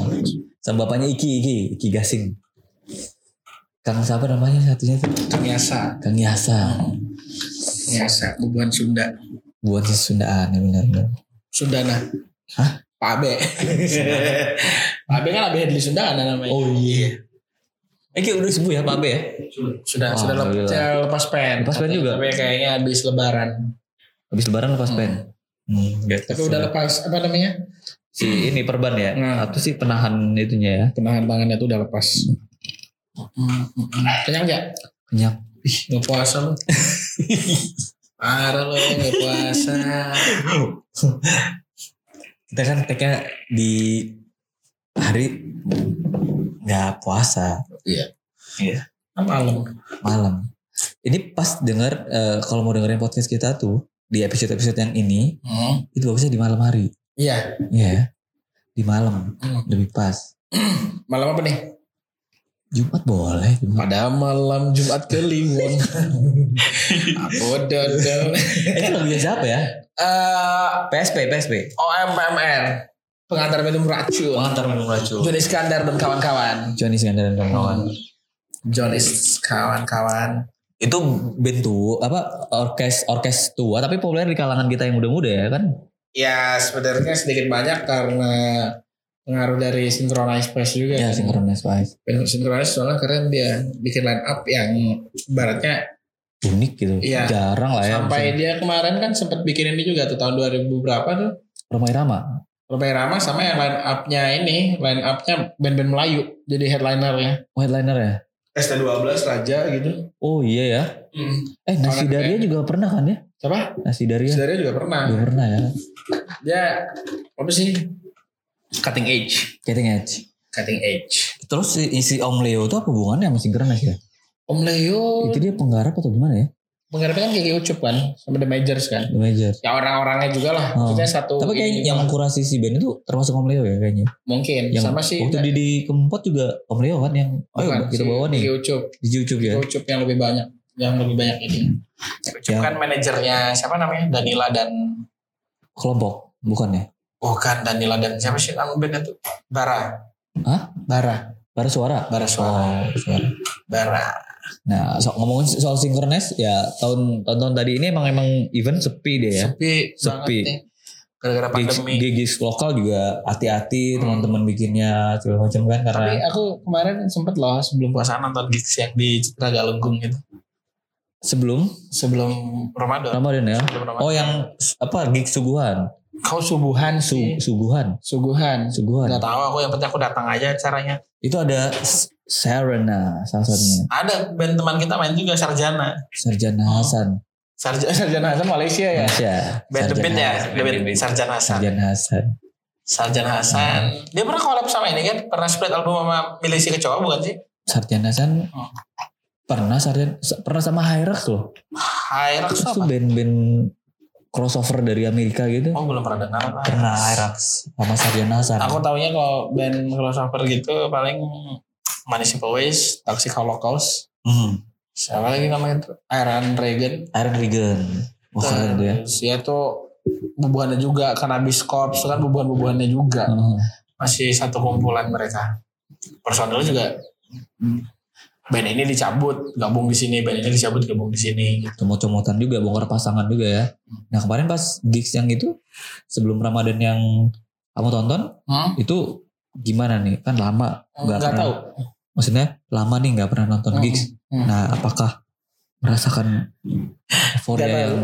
S2: Sama bapaknya Iki Iki Iki Gasing. Kang siapa namanya satunya tuh?
S1: Kang Yasa
S2: Kang Yasa.
S1: Kang Yasa bubuhan Sunda
S2: Buat si Sundaan ya benar-benar.
S1: Sundana
S2: Hah?
S1: Pak Abe Pak Abe kan Abe Hedli Sundana namanya
S2: Oh iya. Eh kayak udah sembuh ya Pak Abe ya?
S1: sudah
S2: Wah,
S1: sudah lep-
S2: alhamdulillah.
S1: sudah lepas pen
S2: Lepas pen juga?
S1: tapi kayaknya habis lebaran
S2: Habis lebaran lepas pen. Hmm, gitu.
S1: tapi udah lepas apa namanya
S2: si ini perban ya
S1: Nah.
S2: atau sih penahan itunya ya
S1: penahan tangannya tuh udah lepas kenyang gak?
S2: kenyang.
S1: Ih nggak puasa lu. Parah lo nggak puasa.
S2: Kita kan tagnya di hari nggak puasa.
S1: Iya.
S2: iya.
S1: Kan malam.
S2: Malam. Ini pas dengar eh, kalau mau dengerin podcast kita tuh di episode episode yang ini
S1: Hmm.
S2: itu bagusnya di malam hari.
S1: Iya.
S2: Iya. Di malam.
S1: Hmm.
S2: lebih pas.
S1: Malam apa nih?
S2: Jumat boleh Jumat.
S1: Pada malam Jumat Kliwon. Aku dodol.
S2: Itu lagunya siapa ya?
S1: Eh,
S2: PSP PSP
S1: OMPMR Pengantar minum racun.
S2: Pengantar minum racun.
S1: Joni Iskandar dan kawan-kawan.
S2: Johnny Iskandar dan kawan-kawan.
S1: Joni kawan-kawan.
S2: Itu band tuh apa orkes orkes tua tapi populer di kalangan kita yang muda-muda ya kan?
S1: Ya sebenarnya sedikit banyak karena pengaruh dari Synchronize Press juga.
S2: ya
S1: kan.
S2: Synchronized Wise
S1: Synchronize soalnya keren dia bikin line up yang baratnya
S2: unik gitu.
S1: Iya.
S2: jarang lah ya
S1: sampai dia kemarin kan sempat bikin ini juga tuh tahun 2000 berapa tuh?
S2: Romai Rama
S1: Romai Rama sama yang line up-nya ini line up-nya band-band Melayu jadi headlinernya.
S2: Oh, headliner ya?
S1: ST12 Raja gitu.
S2: Oh iya ya.
S1: Hmm.
S2: eh Nasi Daria
S1: kayak-
S2: juga pernah kan ya?
S1: Siapa?
S2: Nasi Daria.
S1: Saudara juga pernah.
S2: Juga pernah ya.
S1: Dia apa sih cutting edge
S2: Cutting Edge
S1: cutting edge
S2: terus si, si Om Leo tuh apa hubungannya sama Synchronized ya
S1: Om Leo
S2: itu dia penggarap atau gimana ya
S1: Penggarapnya kan Kiki Ucup kan. Sama The Majors kan.
S2: The Major.
S1: Ya orang-orangnya juga lah.
S2: Oh.
S1: Maksudnya satu.
S2: Tapi kayak yang
S1: juga.
S2: kurasi si band itu termasuk Om Leo ya kayaknya.
S1: Mungkin.
S2: Yang
S1: sama sih.
S2: Waktu di, di Kempot juga Om Leo kan yang ayo
S1: Bukan,
S2: kita
S1: si
S2: bawa nih
S1: Kiki Ucup.
S2: di YouTube ya.
S1: Kiki Ucup yang lebih banyak. Yang lebih banyak ini. Ucup
S2: Ya.
S1: kan manajernya siapa namanya? Danila dan
S2: Kelompok bukan ya?
S1: Bukan Danila dan siapa sih nama bandnya tuh? Bara.
S2: Hah?
S1: Bara.
S2: Bara suara.
S1: Bara suara.
S2: Oh, suara.
S1: Bara.
S2: Nah, so, ngomongin soal synchronize ya tahun tahun tadi ini emang emang event sepi deh ya.
S1: Sepi.
S2: Sepi.
S1: Gara-gara pandemi.
S2: gigs lokal juga hati-hati
S1: Hmm.
S2: teman-teman bikinnya segala macam kan karena
S1: Tapi aku kemarin sempet loh sebelum puasa nonton gigs yang di Ragalunggung gitu.
S2: sebelum
S1: Sebelum Ramadan.
S2: Ramadan ya.
S1: Sebelum Ramadan.
S2: Oh yang apa gigs suguhan,
S1: Kau subuhan
S2: Su,
S1: sih.
S2: suguhan,
S1: Suguhan.
S2: suguhan.
S1: Gak tahu aku yang penting aku datang aja caranya.
S2: Itu ada Serena salah satunya.
S1: Ada band teman kita main juga Sarjana.
S2: Sarjana
S1: Oh.
S2: Hasan.
S1: Sarjana, Sarjana Hasan Malaysia ya.
S2: Malaysia.
S1: Band The Beat ya. The Beat. Sarjana Hasan.
S2: Sarjana Hasan.
S1: Sarjana Hasan. Dia pernah collab sama ini kan? Pernah split album sama Milisi Kecoa bukan sih?
S2: Sarjana Hasan
S1: Oh.
S2: pernah Sarjana pernah sama Hyrax loh.
S1: Hyrax
S2: Itu band-band crossover dari Amerika gitu.
S1: Oh belum pernah dengar.
S2: Pernah Hyrax sama Sarjana Hasan.
S1: Aku taunya kalau band crossover gitu paling Municipal Waste, Toxic Holocaust.
S2: Hmm.
S1: Siapa lagi namanya tuh? Iron Reagan.
S2: Iron Regan. Wah keren tuh ya.
S1: Ya tuh bubuhannya juga Cannabis Corps kan bubuhan-bubuhannya juga.
S2: Hmm.
S1: Masih satu kumpulan mereka. Personel juga band ini dicabut, gabung di sini, band ini dicabut, gabung di sini gitu.
S2: Comot-comotan juga, bongkar pasangan juga ya. Nah kemarin pas gigs yang itu sebelum Ramadan yang kamu tonton
S1: Hmm?
S2: itu gimana nih? Kan lama nggak
S1: Enggak
S2: pernah.
S1: tahu.
S2: Maksudnya lama nih nggak pernah nonton
S1: Hmm.
S2: gigs.
S1: Hmm.
S2: Nah apakah merasakan euforia
S1: Nggak tahu.
S2: yang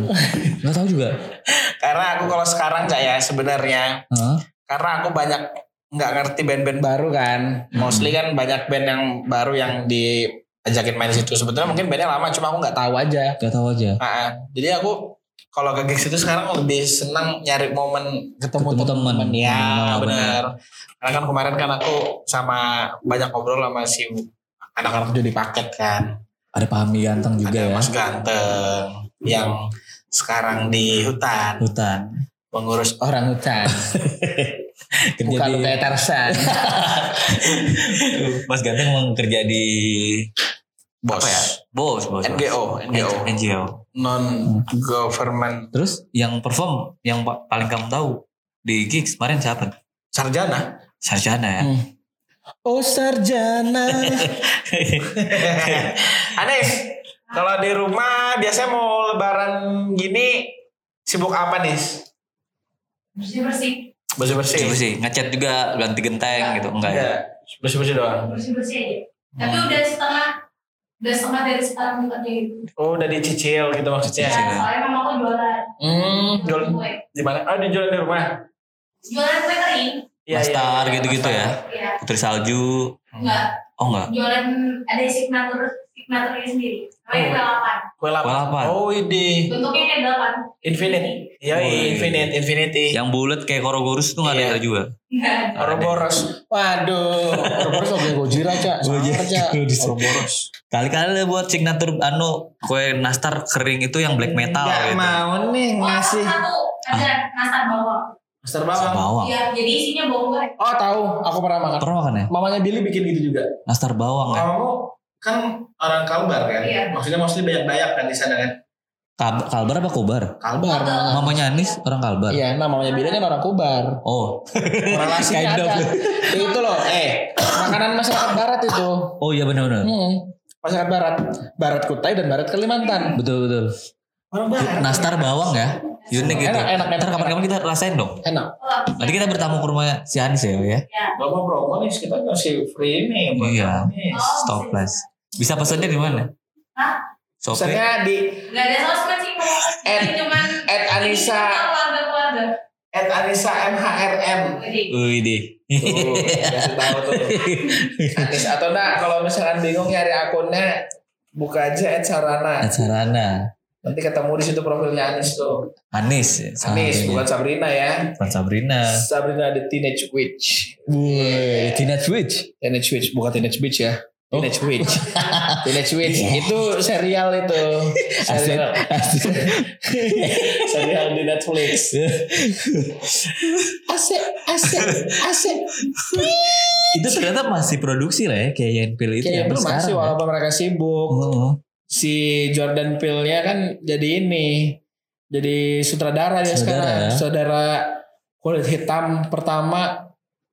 S2: nggak tahu juga?
S1: Karena aku kalau sekarang nggak ya sebenarnya
S2: Hah?
S1: karena aku banyak nggak ngerti band-band baru kan. Mostly kan banyak band yang baru yang diajakin main situ. Sebetulnya mungkin bandnya lama cuma aku nggak tahu aja.
S2: Nggak tahu aja.
S1: Ah, jadi aku kalau ke gigs itu sekarang lebih senang nyari momen ketemu,
S2: Ketemu teman.
S1: teman. Ya
S2: Hmm,
S1: benar. Karena kan kemarin kan aku sama banyak ngobrol sama si anak-anak judi paket kan.
S2: Ada Pahami ganteng juga
S1: Ada
S2: ya.
S1: Mas Ganteng yang sekarang di hutan
S2: Hutan.
S1: mengurus orang hutan.
S2: Kerja
S1: Bukan
S2: di
S1: kayak Tarzan.
S2: Mas Ganteng emang kerja di
S1: Bos.
S2: apa ya? Bos, bos. bos.
S1: NGO, NGO,
S2: NGO.
S1: non government
S2: Terus yang perform yang pa- paling kamu tahu di gigs kemarin siapa?
S1: sarjana.
S2: Sarjana ya.
S1: Hmm. Oh sarjana. Aneh. Kalau di rumah biasanya mau lebaran gini sibuk apa nih?
S4: bersih bersih
S1: Bersih bersih.
S2: Bersih bersih, ngecat juga ganti genteng gitu enggak ya?
S1: Bersih bersih doang.
S4: bersih bersih aja tapi udah setengah udah setengah dari sekarang bukannya gitu
S1: Oh udah dicicil gitu
S4: ya,
S1: maksudnya.
S4: soalnya mama aku jualan
S1: Hmm, jual di mana? Oh dijual di rumah.
S4: jualan kue kering
S1: Iya, iya, iya,
S2: gitu-gitu ya.
S4: ya
S2: Putri salju.
S4: enggak
S2: Oh enggak.
S4: jualan ada signatur signaturnya sendiri namanya
S1: Oh.
S4: kue lapan
S1: Kue lapan.
S2: Kue lapan.
S1: Oh ini
S4: bentuknya kayak delapan
S1: Infinite. Iya,
S2: Oh, iya.
S1: Infinite, Infinity.
S2: Yang bulat kayak Korogorus tuh enggak
S1: Iya.
S2: ada juga.
S4: enggak ada
S1: Ouroboros. Waduh. Ouroboros oke Gojira, Cak.
S2: Gojira,
S1: Cak. Ouroboros.
S2: Kali-kali buat signatur anu kue nastar kering itu yang black metal
S1: Nggak
S2: gitu.
S1: mau nih
S4: oh
S1: ngasih.
S4: satu ada nastar bawang
S2: Nastar
S1: bawang.
S2: bawang.
S4: ya jadi isinya bawang goreng
S1: Oh tahu, aku pernah makan.
S2: Pernah makan ya?
S1: Mamanya Billy bikin gitu juga.
S2: Nastar bawang ya.
S1: Kamu kan orang Kalbar kan?
S4: Iya.
S1: Maksudnya mostly banyak Dayak kan di sana kan?
S2: Kab- Kalbar apa Kobar?
S1: Kalbar.
S2: Mamanya Anis orang Kalbar.
S1: Iya, nah mamanya Billy kan orang Kubar.
S2: Oh. Kind of.
S1: ada. itu loh, eh makanan masyarakat Barat itu.
S2: Oh iya benar-benar.
S1: Hmm. Masyarakat Barat, Barat Kutai dan Barat Kalimantan.
S2: Betul betul.
S1: Orang Barat.
S2: Nastar bawang ya. Unik gitu.
S1: Enak, enak, enak,
S2: Ntar kapan-kapan kita rasain dong.
S1: Enak.
S2: Nanti kita bertamu ke rumah si Anis ya, ya.
S4: ya
S1: Bapak promo nih kita kasih free nih buat
S2: Iya.
S1: Anis.
S2: Stop plus. Bisa pesannya di mana?
S4: Hah?
S1: Pesannya di
S4: nggak ada sosmed sih
S1: At-
S4: Ini cuman
S1: at Anissa. at Anissa MHRM.
S2: Wih deh.
S1: Tuh, tahu tuh. Anis atau enggak kalau misalkan bingung nyari akunnya buka aja at Sarana.
S2: Sarana.
S1: Nanti ketemu di situ profilnya Anis tuh.
S2: Anis. ya,
S1: Anis bukan Sabrina ya.
S2: Bukan Sabrina.
S1: Sabrina the Teenage Witch.
S2: Wih, Teenage Witch.
S1: Teenage Witch bukan Teenage Witch ya. Teenage Witch. Teenage Witch itu serial itu. Serial. serial di Netflix. Asik, asik, asik.
S2: itu ternyata masih produksi lah ya kayak Yen Pil itu
S1: Kayak masih
S2: sekarang. ya.
S1: walaupun mereka sibuk.
S2: Oh.
S1: Si Jordan Peele-nya kan jadi ini. Jadi sutradara dia
S2: Sutradara
S1: sekarang. Saudara kulit hitam pertama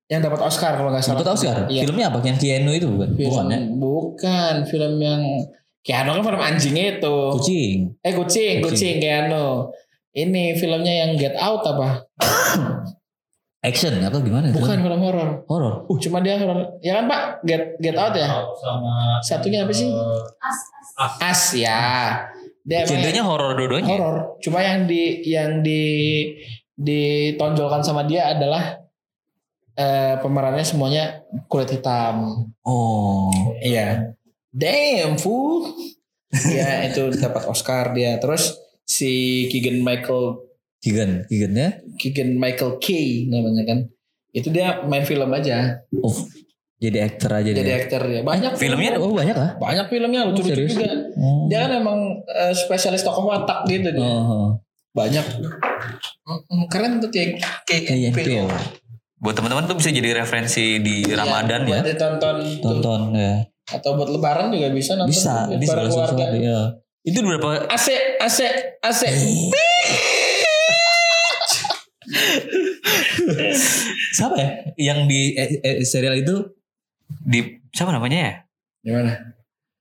S1: yang dapat Oscar kalau nggak salah.
S2: Dapat Oscar.
S1: Iya.
S2: Filmnya apa? Yang Keanu itu bukan?
S1: Film,
S2: Bukan ya?
S1: bukan film yang Keanu kan film anjingnya itu.
S2: Kucing.
S1: Eh kucing,
S2: Kucing.
S1: kucing, Keanu. Ini filmnya yang Get Out apa?
S2: Action apa gimana? itu?
S1: Bukan film horor.
S2: Horor. Uh,
S1: Cuma dia horor. Ya kan Pak? Get Get Out ya?
S3: Sama
S1: Satunya apa sih?
S4: As, as.
S1: As ya. Dia
S2: horor dua-duanya.
S1: horor. Cuma yang di yang di ditonjolkan sama dia adalah eh, pemerannya semuanya kulit hitam.
S2: Oh.
S1: Iya. Damn fool. ya itu dapat Oscar dia. Terus si Keegan Michael
S2: Kigan, Kigan ya?
S1: Keegan Michael Kay namanya kan. Itu dia main film aja.
S2: Oh, jadi aktor aja
S1: Jadi
S2: dia.
S1: aktor ya. Banyak
S2: Filmnya
S1: film.
S2: oh banyak lah.
S1: banyak filmnya
S2: Oh,
S1: lucu-lucu
S2: serius?
S1: juga.
S2: Oh.
S1: Dia kan emang eh, spesialis tokoh watak gitu dia.
S2: Oh.
S1: Banyak. Keren tuh kayak kayak. Pil.
S2: Buat teman-teman tuh bisa jadi referensi di Ramadan
S1: Iya,
S2: ya.
S1: Buat ditonton tuh.
S2: Tonton ya.
S1: Atau buat lebaran juga bisa nonton.
S2: Bisa,
S1: bareng
S2: segala
S1: keluarga.
S2: sesuatu ya. Itu berapa
S1: AC, AC, AC.
S2: siapa ya yang di eh, eh, serial itu di siapa namanya ya?
S1: Gimana?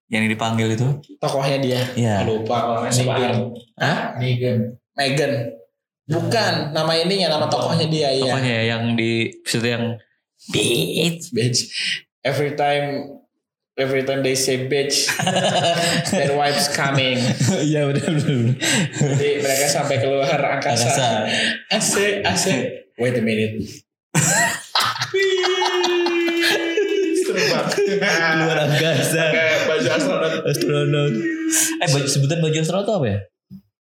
S2: Yang dipanggil itu?
S1: Tokohnya dia.
S2: Iya.
S1: Lupa salah.
S3: Negan.
S1: Hah?
S3: Negan.
S1: Megan. Bukan, nama ininya, nama tokohnya dia ya.
S2: Pokoknya ya, yang di situ yang
S1: Bitch. Bitch. Every time every time they say bitch, their wife's coming.
S2: Iya benar benar.
S1: Jadi mereka sampai keluar angkasa.
S2: Angkasa.
S1: Asik, asik. Wait a minute.
S2: Luar angkasa.
S1: Pakai baju astronot.
S2: Astronot. Eh baju sebutan baju astronot apa ya?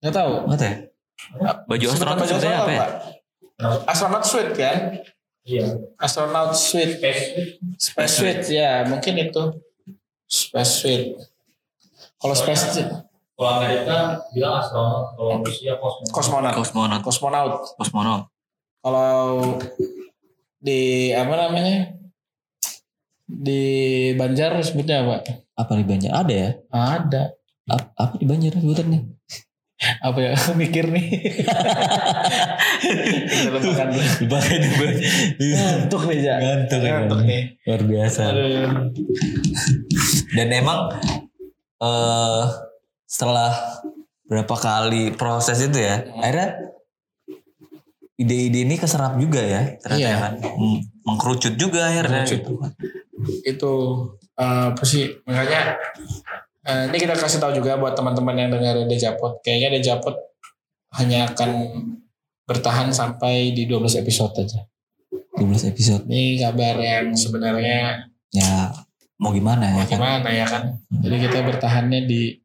S1: Nggak tahu.
S2: Apa ya? Baju astronot
S1: baju
S2: itu sebetulnya apa ya?
S1: Astronaut suite kan?
S3: Iya.
S1: Astronaut suite.
S3: Space.
S1: Space suite ya, mungkin itu. Space suite. Kalau space
S3: Kalau Amerika bilang astronot, kalau Rusia kosmonot.
S1: kosmonot.
S2: Kosmonot.
S1: Kosmonaut.
S2: Kosmonot.
S1: Kalau di apa namanya? Di Banjar sebutnya apa?
S2: Apa di Banjar? Ada ya?
S1: Ada.
S2: Apa, apa di Banjar sebutannya?
S1: Apa ya? Mikir nih.
S2: Dipakai di Banjar.
S1: Ngantuk nih, Ja.
S2: Ngantuk, ya.
S1: Ngantuk nih.
S2: Luar biasa.
S1: Aduh.
S2: Dan emang eh setelah berapa kali proses itu ya, akhirnya ide-ide ini keserap juga ya, ternyata
S1: Iya.
S2: ya kan. M- Mengkerucut juga akhirnya.
S1: Mengkerucut.
S2: gitu.
S1: itu eh, apa sih makanya eh, ini kita kasih tahu juga buat teman-teman yang dengar Dejapot kayaknya Dejapot hanya akan bertahan sampai di 12 episode aja
S2: 12 episode.
S1: ini kabar yang sebenarnya
S2: Ya mau gimana ya kan?
S1: gimana ya kan jadi kita bertahannya di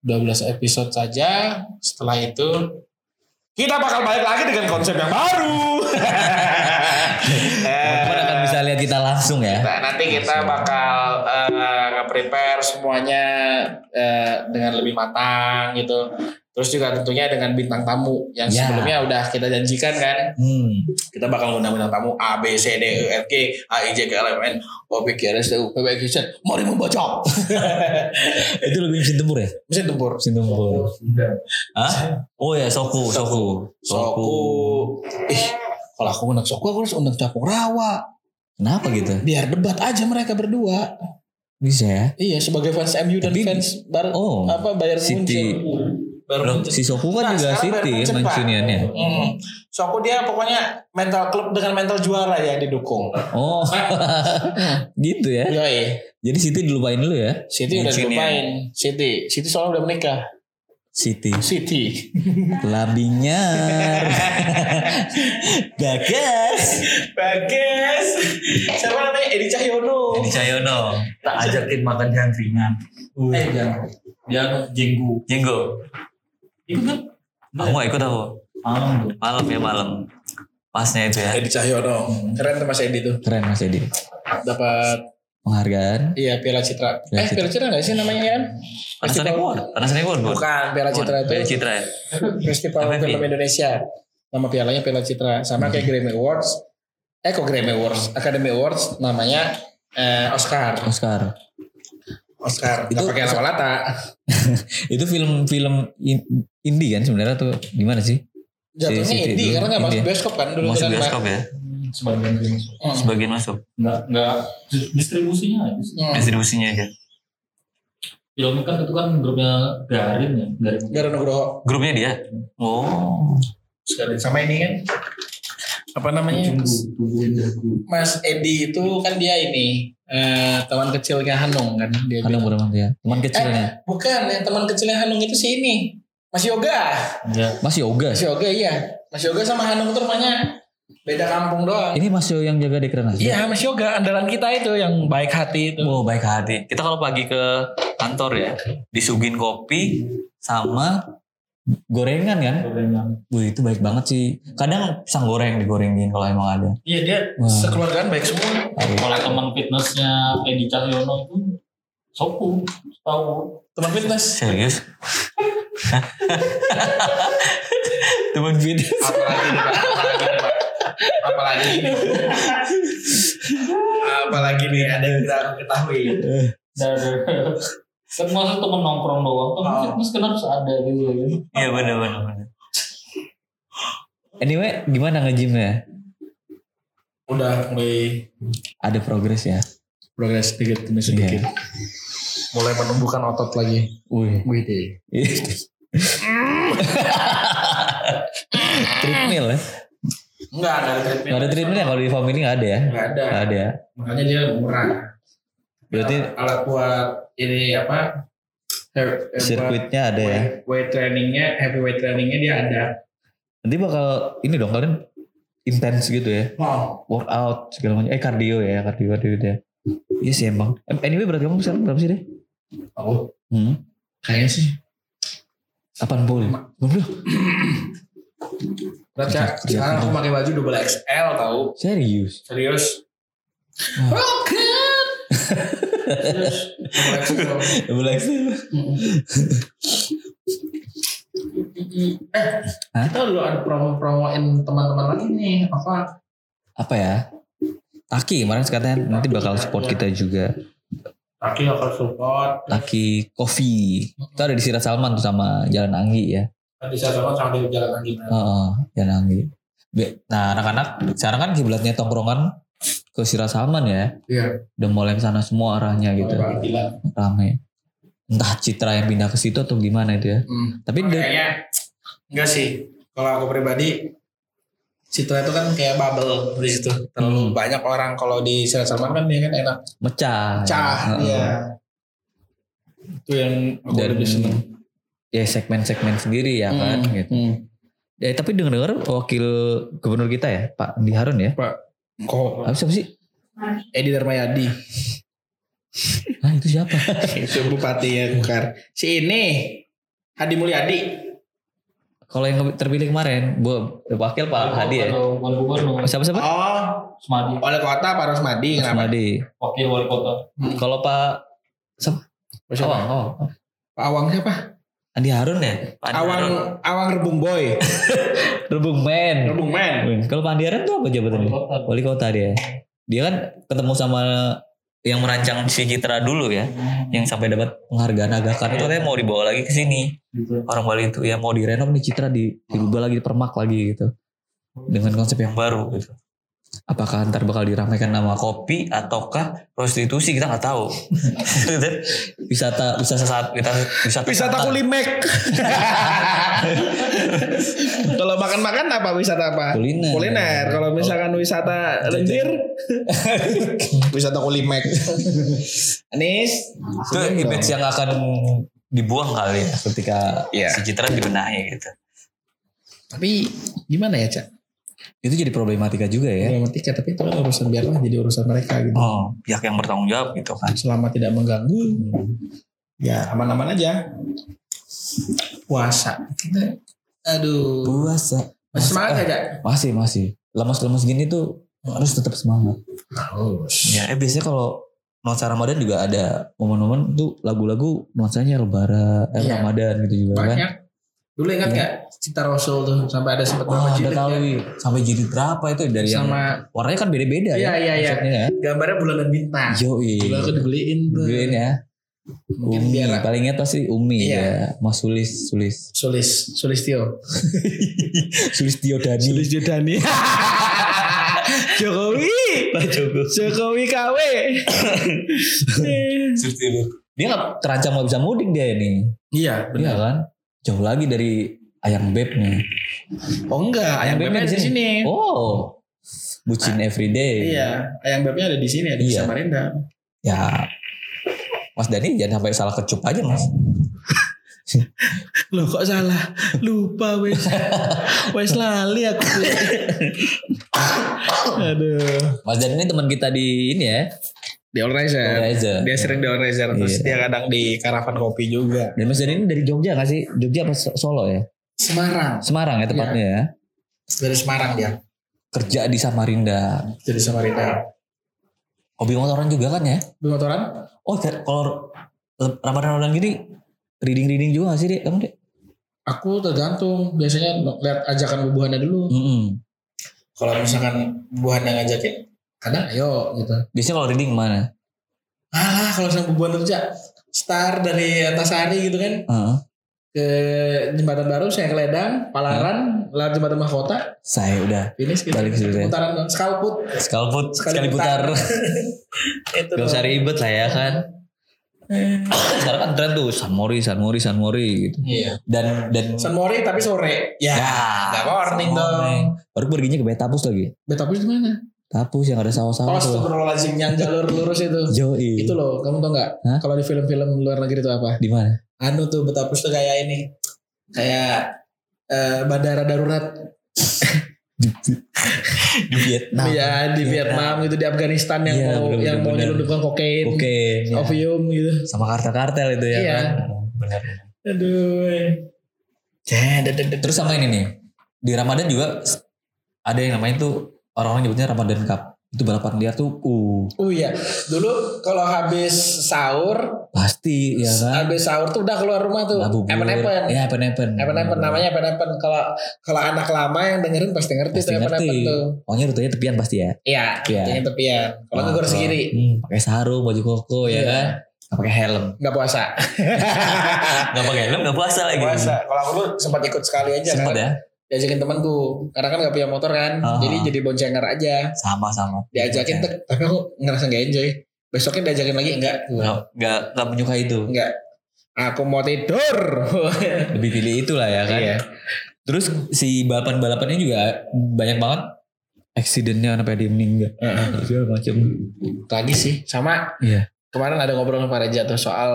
S1: 12 episode saja setelah itu kita bakal balik lagi dengan konsep yang baru
S2: Teman akan bisa lihat kita langsung ya.
S1: Nah, nanti kita bakal eh, nge-prepare semuanya eh, dengan lebih matang gitu. Terus juga tentunya dengan bintang tamu yang
S2: Ya.
S1: sebelumnya udah kita janjikan kan.
S2: Hmm.
S1: Kita bakal ngundang bintang tamu A B C D E F G H I J K L M N O P Q R S T U P W X Y Z. Mari membaca.
S2: Itu lebih mesin tempur ya?
S1: Mesin tempur.
S2: Mesin tempur. Hah? Oh ya Soku, Soku.
S1: Soku. Ih, kalau aku undang Soku aku harus undang Capung Rawa.
S2: Kenapa gitu?
S1: Biar debat aja mereka berdua.
S2: Bisa ya?
S1: Iya, sebagai fans MU dan
S2: Tapi-
S1: fans bar
S2: Oh,
S1: apa Bayern
S2: City.
S1: Munchen. Bayern
S2: Loh,
S1: Munchen.
S2: si Soku kan
S1: Nah,
S2: juga City ya. Mancuniannya.
S1: Hmm. Soku dia pokoknya mental klub dengan mental juara ya didukung.
S2: Oh, gitu ya?
S1: Yoi.
S2: Jadi City dilupain dulu ya?
S1: City udah dilupain. City. City soalnya udah menikah.
S2: City.
S1: City.
S2: Labinyar. Gagas.
S1: Bagus. Siapa namanya? Edi Cahyono.
S2: Ini Cahyono.
S3: Tak ajakin makan jangkringan. Eh jangan. Dia anu jenggu.
S2: Jenggo.
S3: Itu kan
S2: Aku gak ikut aku.
S3: malam.
S2: Malam ya malam. Pasnya itu ya.
S1: Edi Cahyono. Keren tuh Mas Edi tuh.
S2: Keren Mas Edi.
S1: Dapat
S2: penghargaan.
S1: Iya Piala Citra.
S2: Piala
S1: eh
S2: Citra.
S1: Piala Citra nggak sih namanya kan?
S2: Panasonic Award. Panasonic Award. bukan?
S1: Piala Citra itu.
S2: Piala Citra ya.
S1: Festival. Film Indonesia. Nama pialanya Piala Citra. Sama kayak Grammy Awards. Eh kok Grammy Awards? Academy Awards namanya eh, Oscar.
S2: Oscar.
S1: Oscar. Itu pakai nama lata.
S2: Itu film-film in- indie kan sebenarnya tuh gimana sih?
S1: Jatuhnya
S2: Si-
S1: indie karena nggak masuk bioskop kan dulu
S2: Masuk
S1: kan,
S2: bioskop ya.
S3: Sebagian masuk.
S1: Hmm.
S2: Sebagian masuk.
S3: Enggak enggak distribusinya aja. sih.
S1: Hmm.
S2: Distribusinya aja.
S3: Filmnya kan itu kan grupnya Garin ya, Garin.
S1: Gara Nugroho.
S2: Grupnya dia. Oh.
S1: Sekali. Sama ini kan. Apa namanya? Mas Edi itu kan dia ini eh, teman kecilnya Hanung kan dia
S2: Hanung
S1: bilang.
S2: berapa ya? Teman kecilnya.
S1: Bukan, yang teman kecilnya Hanung itu si ini. Mas Yoga.
S3: Ya.
S2: Mas Yoga.
S1: Mas Yoga iya. Mas Yoga sama Hanung tuh rumahnya beda kampung doang.
S2: Ini Mas Yo yang jaga di Kerenas.
S1: Iya, Mas Yoga andalan kita itu yang baik hati itu.
S2: Oh baik hati. Kita kalau pagi ke kantor ya, disuguhin kopi sama gorengan kan.
S3: Gorengan.
S2: Wih itu baik banget sih. Kadang pisang goreng digorengin kalau emang ada.
S1: Iya dia
S2: Wah.
S1: sekeluargaan baik semua.
S3: Kalau teman fitnessnya Edi Cahyono itu Sopu, tahu.
S1: Teman fitness.
S2: Serius? Teman fit.
S1: Apalagi? Apalagi? Apalagi nih ada yang aku ketahui.
S3: Kan masa temen nongkrong doang, temen
S1: Oh.
S3: fitness kan harus ada gitu ya.
S2: Iya benar benar benar. Anyway, gimana nge-gymnya?
S1: Udah mulai
S2: Ada progres ya?
S1: progres sedikit demi sedikit. Mulai menumbuhkan otot lagi.
S2: Wih.
S1: Wih deh.
S2: treadmill ya?
S1: Enggak ada treadmill.
S2: Gak ada treadmill ya kalau di family gak ada ya?
S1: Enggak ada.
S2: Gak ada ya?
S1: Makanya dia murah.
S2: Berarti
S1: alat buat ini apa?
S2: sirkuitnya ada ya?
S1: weight, trainingnya, heavy weight trainingnya dia ada.
S2: Nanti bakal ini dong kalian intens gitu ya?
S1: Wow.
S2: Workout segala macam. Eh cardio ya, cardio cardio gitu ya. Iya sih emang. Em- Anyway berat kamu sekarang berapa sih deh?
S1: Oh,
S2: Hmm.
S1: kayaknya sih.
S2: 80. 80.
S1: Berat.
S2: Kerja-
S1: Sekarang aku pakai baju double XL tahu.
S2: Serius?
S1: Serius. Serius. Double XL.
S2: Double XL.
S1: eh,
S2: Hah?
S1: kita dulu ada promo-promoin teman-teman lagi nih. Apa?
S2: Apa ya? Taki kemarin katanya nanti bakal support kita juga.
S1: Kaki akan support.
S2: Taki Coffee. Itu ada di Sirat Salman tuh sama Jalan Anggi ya.
S1: Nanti saya sama sama di jalan lagi.
S2: Heeh, Jalan. Be- Nah anak-anak sekarang kan kiblatnya tongkrongan ke Sirat Salman ya.
S1: Iya.
S2: Udah mulai ke sana semua arahnya gitu.
S1: Pak Gila.
S2: Rame. Entah Citra yang pindah ke situ atau gimana itu ya.
S1: Hmm.
S2: Tapi
S1: Kayaknya enggak sih. Kalau aku pribadi Citra itu kan kayak bubble di situ. Terlalu
S2: Hmm.
S1: banyak orang kalau di Sirat Salman kan dia kan enak.
S2: mecah.
S1: Cah,
S2: Heeh.
S1: iya. Itu yang aku
S2: Dan
S1: lebih seneng.
S2: Ya segmen-segmen sendiri ya kan
S1: Hmm,
S2: gitu.
S1: hmm.
S2: Ya, tapi dengar-dengar wakil gubernur kita ya Pak Andi Harun ya.
S1: Kok
S2: Apa siapa sih?
S1: Edi Darmayadi.
S2: Ah itu siapa?
S1: Itu bupati ya Kukar. Si ini Hadi Mulyadi.
S2: Kalau yang terpilih kemarin, Bu wakil Pak Hadi ya.
S3: Wali gubernur,
S2: Siapa siapa?
S1: Oh,
S3: Smadi,
S1: wali kota Pak Rosmadi.
S2: Hadi.
S3: wakil wali kota.
S2: Kalau Pak siapa? Awang, Awang.
S1: Pak Awang siapa?
S2: Andi Harun ya? Pak Andi
S1: Awang
S2: Harun.
S1: Awang Rebung Boy.
S2: Rebung Men.
S1: Rebung Man.
S2: Kalau Pak Andi Harun tuh apa jabatannya?
S3: Wali kota.
S2: Wali kota dia. Dia kan ketemu sama yang merancang si Citra dulu ya, yang sampai dapat penghargaan agakan itu katanya mau dibawa lagi ke sini.
S3: Gitu.
S2: Orang Bali itu ya mau direnov nih Citra di dirubah lagi dipermak lagi gitu. Dengan konsep yang baru gitu. Apakah ntar bakal diramaikan nama kopi ataukah prostitusi kita nggak tahu. wisata wisata saat kita wisata
S1: Wisata kulimek. Kalau makan-makan apa wisata apa?
S2: Kuliner.
S1: Kuliner. Kalau misalkan wisata lendir, wisata kulimek. Anis.
S2: itu image yang akan dibuang kali ya ketika
S1: Iya.
S2: si Citra dibenahi gitu.
S1: Tapi gimana ya cak?
S2: Itu jadi problematika juga ya.
S1: Problematika tapi itu kan urusan biarlah jadi urusan mereka gitu.
S2: Oh, pihak yang bertanggung jawab gitu kan.
S1: Selama tidak mengganggu, ya aman-aman aja. Puasa. Kita, aduh.
S2: Puasa.
S1: Masih semangat gak cak?
S2: Masih, masih. Lemas-lemas gini tuh harus tetap semangat.
S1: Harus.
S2: Ya, eh biasanya kalau nuansa Ramadan juga ada momen-momen tuh lagu-lagu nuansanya lebaran, eh,
S1: Iya.
S2: Ramadan gitu juga kan.
S1: Dulu ingat
S2: Iya.
S1: nggak Cinta Rasul tuh sampai ada sempat
S2: Oh,
S1: berapa jilid
S2: tahu
S1: ya?
S2: Sampai jilid berapa itu dari yang
S1: Sama
S2: warnanya kan beda-beda
S1: Iya,
S2: ya.
S1: iya, iya.
S2: konsepnya ya.
S1: gambarnya bulan dan bintang.
S2: Yoi.
S1: Dulu aku dibeliin tuh.
S2: Dibeliin ya.
S1: Mungkin
S2: Umi,
S1: biar
S2: paling ingat pasti Umi
S1: Iya.
S2: ya. Mas Sulis, Sulis.
S1: Sulis, Sulistio.
S2: Sulis Tio Dani.
S1: Sulistio Dani. Jokowi. Jokowi KW.
S2: Dia nggak terancam nggak bisa mudik dia ini.
S1: Iya,
S2: Iya
S1: benar.
S2: kan? Jauh lagi dari ayam beb nih.
S1: Oh enggak, ayam
S2: bebnya
S1: di sini.
S2: Oh. Bucin everyday.
S1: Iya, ayam bebnya ada di sini, ada di
S2: Iya.
S1: Samarinda.
S2: Ya. Mas Dani jangan sampai salah kecup aja mas.
S1: Loh kok salah? Lupa wes. wes lali aku. Aduh.
S2: Mas Dani ini teman kita di ini ya.
S1: Di Organizer.
S2: Organizer.
S1: Dia sering di Organizer. Terus
S2: Iya.
S1: dia kadang di Karavan Kopi juga.
S2: Dan Mas Dani ini dari Jogja gak sih? Jogja apa So- Solo ya?
S1: Semarang.
S2: Semarang ya tepatnya ya.
S1: Dari Semarang dia.
S2: Kerja di Samarinda.
S1: Jadi Samarinda.
S2: Hobi motoran juga kan ya?
S1: Di motoran?
S2: Oh kalau Ramadan-Ramadan gini reading-reading juga gak sih dek? Kamu dek?
S1: Aku tergantung. Biasanya lihat ajakan bubuhannya dulu.
S2: Mm-mm.
S1: Kalau misalkan bubuhan yang ngajakin. Kadang ayo gitu.
S2: Biasanya kalau reading ke mana?
S1: Alah kalau misalkan bubuhan kerja. Star dari Antasari gitu kan.
S2: Heeh.
S1: Ke Jembatan Baru, saya ke Ledang, Palaran, lewat Jembatan Mahkota.
S2: Saya udah
S1: Finish gitu.
S2: Balik ke situ ya.
S1: Putaran dong. Skalput.
S2: Sekali
S1: Sekali
S2: sekali putar.
S1: Itu
S2: Gak usah ribet lah ya kan. Sekarang kan tren tuh San Mori, San Mori, San Mori gitu.
S1: Iya.
S2: Dan dan
S1: San Mori tapi sore. Ya. Gak warning
S2: San Mori.
S1: dong.
S2: Baru perginya ke Betapus lagi.
S1: Betapus di mana?
S2: Tapus yang ada sawah-sawah
S1: astagfirullahaladzim yang jalur lurus itu.
S2: Joi.
S1: Itu loh, kamu tau?
S2: Hah?
S1: Kalau di film-film luar negeri itu apa?
S2: Di mana?
S1: Anu tuh Betapus tuh kayak ini, kayak eh, bandara darurat.
S2: Di Vietnam.
S1: Iya di Vietnam gitu, di Afghanistan yang
S2: Iya,
S1: mau
S2: bener,
S1: yang
S2: bener,
S1: mau nyelundupkan kokain,
S2: Oke. ya.
S1: opium gitu.
S2: Sama kartel-kartel itu ya
S1: Iya.
S2: kan. Benar.
S1: Aduh.
S2: Terus sama ini nih. Di Ramadan juga ada yang namanya tuh orang-orang nyebutnya Ramadan Cup. Itu balapan liar tuh uh
S1: Oh iya, dulu kalau habis sahur,
S2: pasti ya kan.
S1: habis sahur tuh udah keluar rumah tuh.
S2: Ngabuburit.
S1: Epen-epen.
S2: Ya epen-epen.
S1: Epen-epen namanya epen-epen. Kalau kalau anak lama yang dengerin pasti ngerti
S2: Pasti
S1: tuh epen-epen
S2: ngerti.
S1: tuh.
S2: Pokoknya rutenya tepian pasti ya.
S1: Iya,
S2: Iya.
S1: yang tepian. Kalau nggak gores kiri,
S2: Hmm, pakai sarung, baju koko ya
S1: Iya.
S2: kan. Nggak pakai helm.
S1: nggak puasa.
S2: Nggak pakai helm nggak puasa lagi.
S1: puasa. Kalau aku sempat ikut sekali aja
S2: Sempet
S1: kan.
S2: ya.
S1: Diajakin temanku, karena kan nggak punya motor kan,
S2: Ah.
S1: jadi jadi boncengan aja.
S2: Sama-sama.
S1: Diajakin, tek, tapi aku ngerasa nggak enjoy. Besoknya diajakin lagi enggak,
S2: Nggak nggak nggak menyukai itu.
S1: enggak. Aku mau tidur.
S2: Lebih pilih itulah ya kan.
S1: Iya.
S2: Terus si balapan-balapannya juga banyak banget accidentnya sampai dia meninggal. Segala macam.
S1: Lagi sih, sama
S2: Iya.
S1: kemarin ada ngobrol sama Reja tuh soal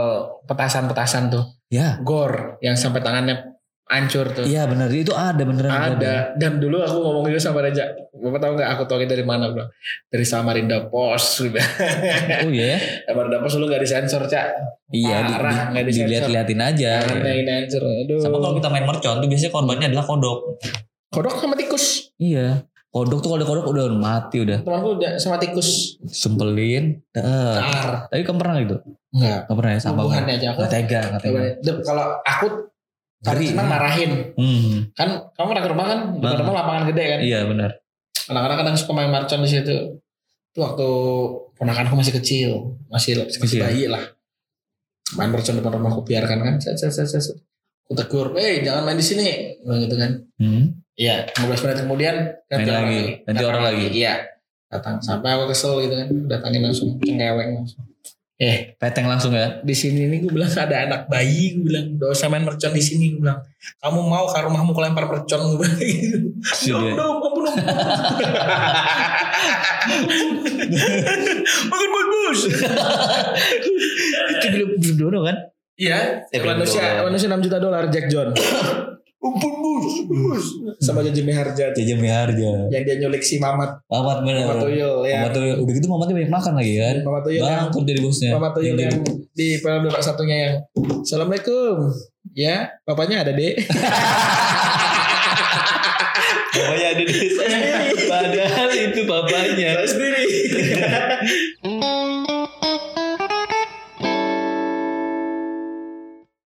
S1: petasan-petasan tuh,
S2: Ya.
S1: gor yang sampai tangannya hancur tuh.
S2: Iya benar itu ada beneran
S1: Ada. Dan dulu aku ngomong gitu sama Reja. Bapak tahu nggak aku tahu dari mana bro? Dari Samarinda Pos.
S2: Oh iya ya.
S1: Samarinda Pos lu nggak disensor cak.
S2: Iya di,
S1: Parah,
S2: di-
S1: nggak disensor.
S2: dilihat-liatin aja.
S1: Ini hancur. Aduh.
S2: Sama kalau kita main mercon tuh biasanya korbannya adalah kodok.
S1: Kodok sama tikus.
S2: Iya. Kodok tuh kalau ada kodok udah mati udah.
S1: Temanku udah sama tikus.
S2: Sumpelin. Dah.
S1: Tar.
S2: Tapi kamu pernah gitu?
S1: Enggak.
S2: Gak pernah ya sama
S1: Hubungannya aja aku.
S2: Gak tega, gak tega.
S1: Kalau aku
S2: Ngeri.
S1: Tadi cuma marahin.
S2: Hmm.
S1: Kan kamu pernah ke rumah kan? Di
S2: Ah.
S1: rumah lapangan gede kan?
S2: Iya benar.
S1: Anak-anak kadang suka main marcon di situ. Itu waktu ponakanku masih kecil, masih masih
S2: Kecil.
S1: bayi lah. Main marcon depan rumah aku biarkan kan. Set, set, set, set, set. Aku tegur, eh jangan main di sini. Bilang gitu kan.
S2: Hmm.
S1: Iya, 15 menit kemudian
S2: Main lagi. Ganti orang lagi.
S1: Iya. Datang sampai aku kesel gitu kan. Datangin langsung cengkeweng langsung. Eh,
S2: Peteng langsung ya.
S1: di sini nih gue bilang ada anak bayi gue bilang gak usah main mercon di sini gue bilang. Kamu mau ke rumahmu kelempar mercon gue bilang. Gitu
S2: dia-
S1: ampun ampun ampun makan bos.
S2: Itu belum belum kan?
S1: iya manusia manusia 6 juta dolar Jack John ampun bos bos sama Jaja Miharja
S2: Jajan Miharja.
S1: yang dia nyulik si Mamat
S2: Mamat bener.
S1: Mamat Tuyul ya
S2: Mamat Tuyul. Udah gitu Mamatnya banyak makan lagi kan.
S1: Mamat Tuyul yang
S2: Bangkrut jadi bosnya.
S1: Mamat Tuyul
S2: Jadi-
S1: yang di film dua satunya yang Assalamualaikum ya bapaknya ada dek
S2: Bapaknya ada
S1: sendiri.
S2: Padahal itu bapaknya.
S1: Saya